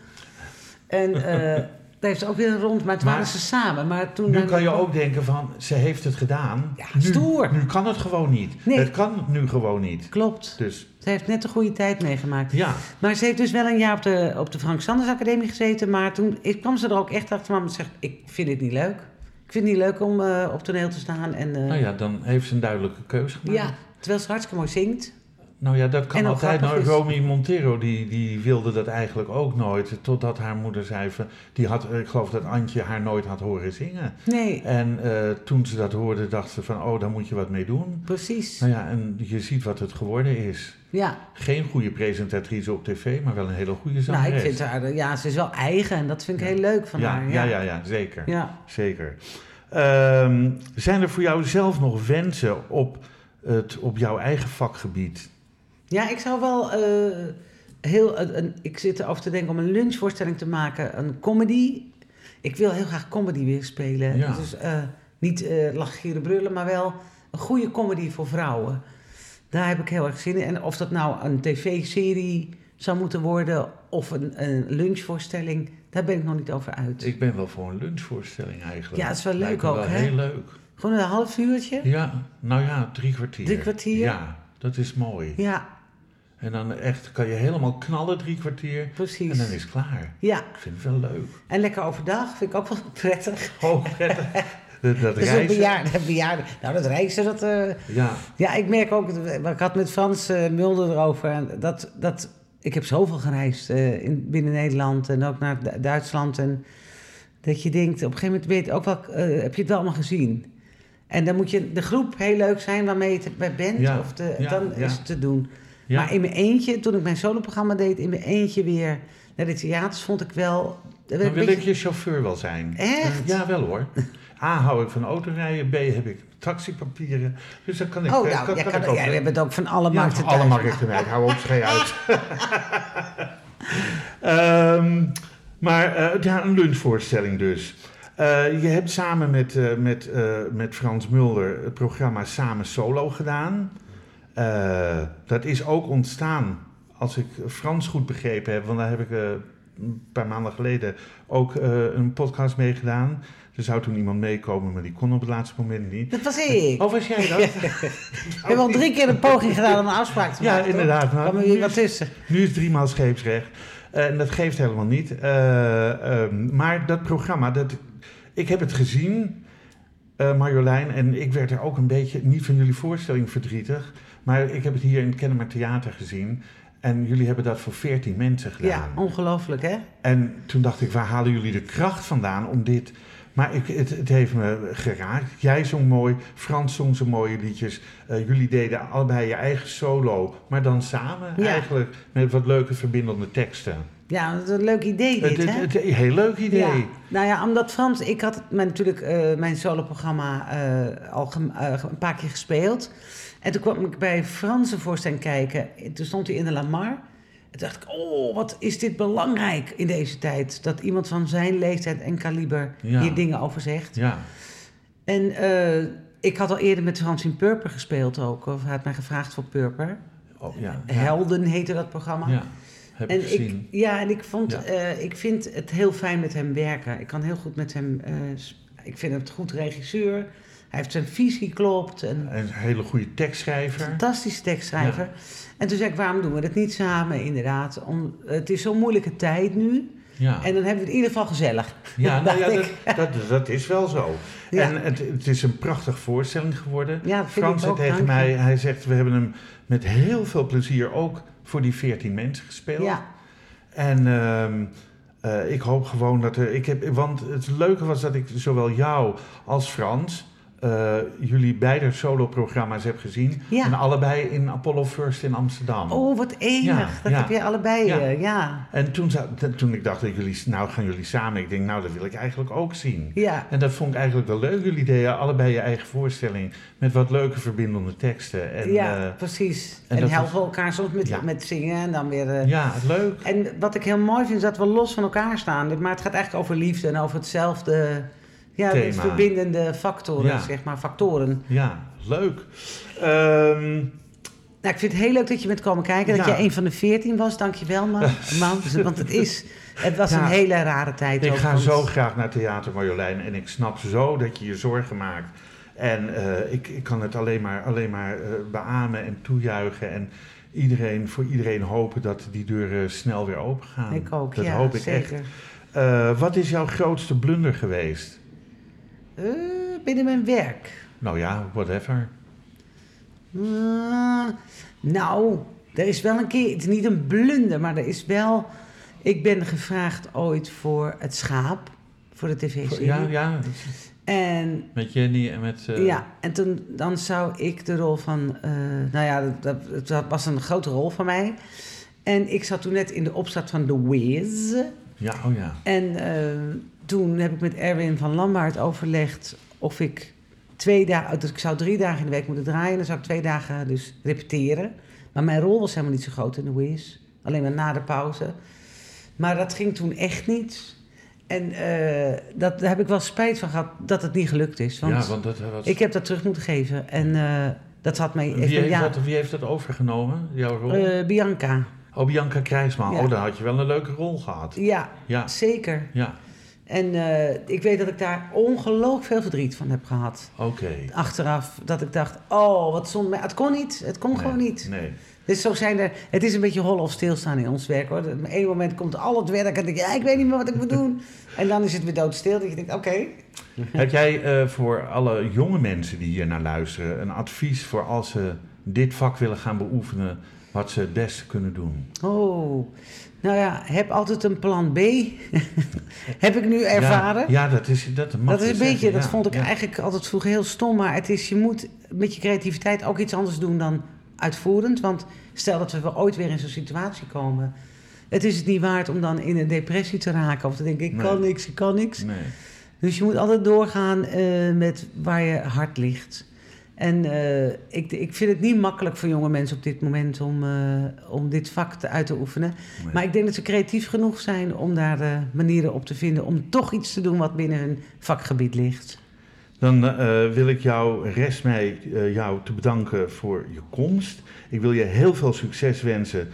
[SPEAKER 3] En [LAUGHS] eh, heeft ze ook weer een rond, maar toen
[SPEAKER 2] Maar
[SPEAKER 3] waren ze samen. Maar toen
[SPEAKER 2] Nu kan je ook denken van, ze heeft het gedaan.
[SPEAKER 3] Ja,
[SPEAKER 2] nu,
[SPEAKER 3] stoer.
[SPEAKER 2] Nu kan het gewoon niet.
[SPEAKER 3] Nee.
[SPEAKER 2] Het kan nu gewoon niet.
[SPEAKER 3] Klopt.
[SPEAKER 2] Dus
[SPEAKER 3] Ze heeft net de goede tijd meegemaakt.
[SPEAKER 2] ja,
[SPEAKER 3] Maar ze heeft dus wel een jaar op de, op de Frank Sanders Academie gezeten. Maar toen ik, kwam ze er ook echt achter. Mama zegt, ik vind het niet leuk. Ik vind het niet leuk om eh, op toneel te staan. En, eh,
[SPEAKER 2] nou ja, dan heeft ze een duidelijke keuze gemaakt.
[SPEAKER 3] ja, terwijl ze hartstikke mooi zingt.
[SPEAKER 2] Nou ja, dat kan altijd. Nou. Romy Montero, die, die wilde dat eigenlijk ook nooit. Totdat haar moeder zei van... Die had, ik geloof dat Antje haar nooit had horen zingen.
[SPEAKER 3] Nee,
[SPEAKER 2] En eh, toen ze dat hoorde, dacht ze van... Oh, daar moet je wat mee doen.
[SPEAKER 3] precies.
[SPEAKER 2] Nou ja, en je ziet wat het geworden is.
[SPEAKER 3] Ja,
[SPEAKER 2] Geen goede presentatrice op tv, maar wel een hele goede
[SPEAKER 3] nou,
[SPEAKER 2] zangeres.
[SPEAKER 3] ik vind haar, ja, ze is wel eigen. En dat vind ik heel leuk van
[SPEAKER 2] ja,
[SPEAKER 3] haar.
[SPEAKER 2] ja, ja, ja, zeker.
[SPEAKER 3] ja.
[SPEAKER 2] Zeker. Ehm, zijn er voor jou zelf nog wensen op, het, op jouw eigen vakgebied?
[SPEAKER 3] Ja, ik zou wel eh, heel. een- een, ik zit erover te denken om een lunchvoorstelling te maken, een comedy. Ik wil heel graag comedy weer spelen.
[SPEAKER 2] Ja.
[SPEAKER 3] Dus eh, niet eh lachen, gieren, brullen, maar wel een goede comedy voor vrouwen. Daar heb ik heel erg zin in. En of dat nou een tv-serie zou moeten worden of een, een lunchvoorstelling, daar ben ik nog niet over uit.
[SPEAKER 2] Ik ben wel voor een lunchvoorstelling eigenlijk.
[SPEAKER 3] Ja, het is wel
[SPEAKER 2] Lijkt
[SPEAKER 3] leuk ook,
[SPEAKER 2] wel
[SPEAKER 3] hè?
[SPEAKER 2] heel leuk.
[SPEAKER 3] Gewoon een half uurtje.
[SPEAKER 2] Ja, nou ja, drie kwartier.
[SPEAKER 3] Drie kwartier?
[SPEAKER 2] Ja, dat is mooi.
[SPEAKER 3] Ja,
[SPEAKER 2] En dan echt kan je helemaal knallen drie kwartier.
[SPEAKER 3] precies.
[SPEAKER 2] En dan is het klaar.
[SPEAKER 3] Ja,
[SPEAKER 2] Ik vind het wel leuk.
[SPEAKER 3] en lekker overdag vind ik ook wel [LAUGHS] prettig.
[SPEAKER 2] Oh, prettig. [LAUGHS] Dat, dat
[SPEAKER 3] Dus een
[SPEAKER 2] reizen.
[SPEAKER 3] bejaarde, bejaarde. Nou, dat reizen, dat... eh,
[SPEAKER 2] Ja,
[SPEAKER 3] Ja, ik merk ook, ik had met Frans eh, Mulder erover, en dat, dat, ik heb zoveel gereisd eh, in, binnen Nederland en ook naar Du- Duitsland. En dat je denkt, op een gegeven moment weet je ook wel, heb je het wel allemaal gezien. En dan moet je de groep heel leuk zijn waarmee je het bij bent,
[SPEAKER 2] Ja,
[SPEAKER 3] of de,
[SPEAKER 2] ja,
[SPEAKER 3] dan
[SPEAKER 2] ja.
[SPEAKER 3] is het te doen.
[SPEAKER 2] Ja.
[SPEAKER 3] Maar in mijn eentje, toen ik mijn soloprogramma deed, in mijn eentje weer naar de theaters, vond ik wel...
[SPEAKER 2] dan wil
[SPEAKER 3] beetje-
[SPEAKER 2] ik je chauffeur wel zijn.
[SPEAKER 3] Echt?
[SPEAKER 2] Ja, wel hoor. [LAUGHS] A, hou ik van autorijden. B, heb ik taxipapieren. Dus dan kan ik...
[SPEAKER 3] Oh, nou,
[SPEAKER 2] kan, kan
[SPEAKER 3] kan,
[SPEAKER 2] ook,
[SPEAKER 3] jij
[SPEAKER 2] hè?
[SPEAKER 3] bent ook van alle
[SPEAKER 2] Ja,
[SPEAKER 3] markten
[SPEAKER 2] van alle markten. Ik hou ook schei uit. [LAUGHS] [LAUGHS] Ehm, maar eh, ja, een lunchvoorstelling dus. Eh, je hebt samen met, eh, met, met Frans Mulder het programma Samen Solo gedaan. Eh, dat is ook ontstaan, als ik Frans goed begrepen heb, want daar heb ik eh, een paar maanden geleden ook eh, een podcast mee gedaan. Er zou toen iemand meekomen, maar die kon op het laatste moment niet.
[SPEAKER 3] Dat was ik.
[SPEAKER 2] Oh, was jij dat? [LAUGHS]
[SPEAKER 3] Ik [LAUGHS] heb al drie keer een poging gedaan om een afspraak te
[SPEAKER 2] Ja,
[SPEAKER 3] maken. toch?
[SPEAKER 2] inderdaad.
[SPEAKER 3] er
[SPEAKER 2] Maar
[SPEAKER 3] weer
[SPEAKER 2] nu
[SPEAKER 3] wat
[SPEAKER 2] is-. Nu is driemaal scheepsrecht. Eh, en dat geeft helemaal niet. Eh, ehm, maar dat programma, dat, ik heb het gezien, Marjolein. En ik werd er ook een beetje, niet van jullie voorstelling verdrietig. Maar ik heb het hier in het Kennemer Theater gezien. En jullie hebben dat voor 14 mensen gedaan.
[SPEAKER 3] Ja, ongelooflijk hè?
[SPEAKER 2] En toen dacht ik, waar halen jullie de kracht vandaan om dit... Maar ik, het, het heeft me geraakt. Jij zong mooi, Frans zong zo mooie liedjes. Eh, jullie deden allebei je eigen solo, maar dan samen
[SPEAKER 3] Ja.
[SPEAKER 2] eigenlijk met wat leuke verbindende teksten.
[SPEAKER 3] Ja, dat is een leuk idee dit
[SPEAKER 2] Het,
[SPEAKER 3] hè?
[SPEAKER 2] het, heel leuk idee.
[SPEAKER 3] Ja. Nou ja, omdat Frans, ik had mijn, natuurlijk eh, mijn soloprogramma eh, al een paar keer gespeeld. En toen kwam ik bij Frans een voorstelling kijken. En Toen stond hij in de Lamar. En toen dacht ik, oh, wat is dit belangrijk in deze tijd. Dat iemand van zijn leeftijd en kaliber
[SPEAKER 2] Ja.
[SPEAKER 3] hier dingen over zegt.
[SPEAKER 2] Ja,
[SPEAKER 3] En eh, ik had al eerder met Frans in Purper gespeeld ook. Of hij had mij gevraagd voor Purper.
[SPEAKER 2] oh, ja. ja.
[SPEAKER 3] Helden heette dat programma.
[SPEAKER 2] Ja, heb
[SPEAKER 3] En ik,
[SPEAKER 2] gezien.
[SPEAKER 3] ja, en ik, vond,
[SPEAKER 2] Ja.
[SPEAKER 3] eh, ik vind het heel fijn met hem werken. Ik kan heel goed met hem. eh, ik vind hem een goed regisseur. Hij heeft zijn visie klopt. En
[SPEAKER 2] Een hele goede tekstschrijver.
[SPEAKER 3] fantastische tekstschrijver. En toen zei ik, waarom doen we dat niet samen? Inderdaad, om, het is zo'n moeilijke tijd nu.
[SPEAKER 2] Ja,
[SPEAKER 3] En dan hebben we het in ieder geval gezellig.
[SPEAKER 2] ja, [LAUGHS] nou ja dat, dat, dat is wel zo.
[SPEAKER 3] Ja.
[SPEAKER 2] En het, het is een prachtige voorstelling geworden.
[SPEAKER 3] Ja,
[SPEAKER 2] Frans zei tegen mij, hij zegt, we hebben hem met heel veel plezier ook voor die 14 mensen gespeeld.
[SPEAKER 3] Ja,
[SPEAKER 2] En ehm, eh, ik hoop gewoon dat er. Ik heb, want het leuke was dat ik zowel jou als Frans. Eh, jullie beide solo-programma's heb gezien.
[SPEAKER 3] Ja.
[SPEAKER 2] En allebei in Apollo First in Amsterdam.
[SPEAKER 3] oh wat enig.
[SPEAKER 2] Ja,
[SPEAKER 3] dat
[SPEAKER 2] ja.
[SPEAKER 3] heb je allebei.
[SPEAKER 2] Ja.
[SPEAKER 3] eh, ja.
[SPEAKER 2] En toen, toen ik dacht, dat jullie, nou gaan jullie samen. Ik denk, nou dat wil ik eigenlijk ook zien.
[SPEAKER 3] ja.
[SPEAKER 2] En dat vond ik eigenlijk wel leuk. Jullie deden allebei je eigen voorstelling. Met wat leuke verbindende teksten. En,
[SPEAKER 3] ja,
[SPEAKER 2] eh,
[SPEAKER 3] precies.
[SPEAKER 2] en
[SPEAKER 3] En, helpen
[SPEAKER 2] was-
[SPEAKER 3] elkaar soms met, met zingen en dan weer...
[SPEAKER 2] ja, leuk.
[SPEAKER 3] En wat ik heel mooi vind, is dat we los van elkaar staan. Maar het gaat eigenlijk over liefde en over hetzelfde... Ja, de
[SPEAKER 2] Thema.
[SPEAKER 3] verbindende factoren,
[SPEAKER 2] Ja.
[SPEAKER 3] zeg maar, factoren.
[SPEAKER 2] Ja, leuk. Ehm,
[SPEAKER 3] Nou, ik vind het heel leuk dat je bent komen kijken. Dat
[SPEAKER 2] Ja.
[SPEAKER 3] jij een van de veertien was. Dankjewel, man. [LAUGHS] man want het is... Het was
[SPEAKER 2] Ja.
[SPEAKER 3] een hele rare tijd.
[SPEAKER 2] Ik
[SPEAKER 3] ook,
[SPEAKER 2] ga
[SPEAKER 3] want-
[SPEAKER 2] zo graag naar Theater Marjolein en ik snap zo dat je je zorgen maakt. En eh, ik, ik kan het alleen maar, alleen maar eh, beamen en toejuichen. En iedereen, voor iedereen hopen dat die deuren snel weer open gaan.
[SPEAKER 3] Ik ook,
[SPEAKER 2] Dat
[SPEAKER 3] ja,
[SPEAKER 2] hoop ik
[SPEAKER 3] zeker.
[SPEAKER 2] echt. Wat is jouw grootste blunder geweest?
[SPEAKER 3] Eh, binnen mijn werk.
[SPEAKER 2] Nou ja, whatever.
[SPEAKER 3] Ah, nou, er is wel een keer... Het is niet een blunder, maar er is wel... Ik ben gevraagd ooit voor het schaap. Voor de tv-serie.
[SPEAKER 2] Ja, ja,
[SPEAKER 3] En
[SPEAKER 2] met Jenny en met... eh,
[SPEAKER 3] Ja, en toen, dan zou ik de rol van... eh, nou ja, dat, dat, dat was een grote rol van mij. En ik zat toen net in de opstart van The Wiz.
[SPEAKER 2] Ja, oh ja.
[SPEAKER 3] En eh, toen heb ik met Erwin van Lambaard overlegd of ik twee dagen... Dus ik zou drie dagen in de week moeten draaien. Dan zou ik twee dagen dus repeteren. Maar mijn rol was helemaal niet zo groot in The Wiz. Alleen maar na de pauze. Maar dat ging toen echt niet. En eh, dat, daar heb ik wel spijt van gehad dat het niet gelukt is. Want
[SPEAKER 2] ja, want dat was...
[SPEAKER 3] ik heb dat terug moeten geven. En eh, dat had mij...
[SPEAKER 2] wie,
[SPEAKER 3] echt
[SPEAKER 2] heeft dat, wie heeft dat overgenomen, jouw rol?
[SPEAKER 3] Eh, Bianca.
[SPEAKER 2] oh, Bianca Krijsman.
[SPEAKER 3] ja.
[SPEAKER 2] Oh, dan had je wel een leuke rol gehad.
[SPEAKER 3] Ja,
[SPEAKER 2] Ja,
[SPEAKER 3] zeker.
[SPEAKER 2] ja.
[SPEAKER 3] En eh, ik weet dat ik daar ongelooflijk veel verdriet van heb gehad.
[SPEAKER 2] Oké.
[SPEAKER 3] Achteraf, dat ik dacht, oh, wat zonde. Het kon niet. Het kon
[SPEAKER 2] Nee,
[SPEAKER 3] gewoon niet.
[SPEAKER 2] Nee.
[SPEAKER 3] Dus zo zijn er... Het is een beetje hollen of stilstaan in ons werk, hoor. Op een ene moment komt al het werk en denk je, ja, ik weet niet meer wat ik moet doen. [LAUGHS] En dan is het weer doodstil. Dat je denkt, oké.
[SPEAKER 2] Heb jij eh, voor alle jonge mensen die hier naar luisteren een advies voor als ze dit vak willen gaan beoefenen, wat ze het beste kunnen doen?
[SPEAKER 3] Oh, nou ja, heb altijd een plan B. [LAUGHS] heb ik nu ervaren.
[SPEAKER 2] Ja, ja, dat is dat mag
[SPEAKER 3] Dat is een beetje, dat
[SPEAKER 2] ja,
[SPEAKER 3] vond ik
[SPEAKER 2] ja.
[SPEAKER 3] eigenlijk altijd vroeger heel stom. Maar het is, je moet met je creativiteit ook iets anders doen dan uitvoerend. Want stel dat we wel ooit weer in zo'n situatie komen. Het is het niet waard om dan in een depressie te raken. Of te denken, ik
[SPEAKER 2] Nee.
[SPEAKER 3] kan niks, ik kan niks.
[SPEAKER 2] Nee.
[SPEAKER 3] Dus je moet altijd doorgaan eh, met waar je hart ligt. En eh, ik, ik vind het niet makkelijk voor jonge mensen op dit moment om, eh, om dit vak te, uit te oefenen.
[SPEAKER 2] Nee.
[SPEAKER 3] Maar ik denk dat ze creatief genoeg zijn om daar eh, manieren op te vinden om toch iets te doen wat binnen hun vakgebied ligt.
[SPEAKER 2] Dan wil ik jou, rest mij jou te bedanken voor je komst. Ik wil je heel veel succes wensen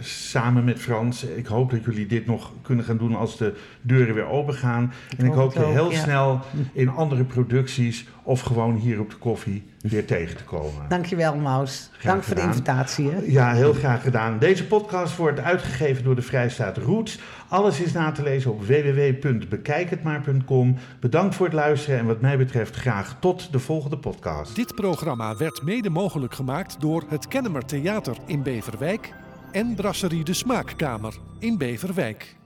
[SPEAKER 2] samen met Frans. Ik hoop dat jullie dit nog kunnen gaan doen als de deuren weer open gaan. En ik
[SPEAKER 3] hoop
[SPEAKER 2] je heel
[SPEAKER 3] ja.
[SPEAKER 2] snel in andere producties of gewoon hier op de koffie weer tegen te komen.
[SPEAKER 3] Dankjewel, Maus. Dank voor de invitatie. Hè?
[SPEAKER 2] Ja, heel graag gedaan. Deze podcast wordt uitgegeven door de Vrijstaat Roots. Alles is na te lezen op www.bekijkhetmaar.com. Bedankt voor het luisteren en wat mij betreft graag tot de volgende podcast.
[SPEAKER 1] Dit programma werd mede mogelijk gemaakt door het Kennemer Theater in Beverwijk en Brasserie de Smaakkamer in Beverwijk.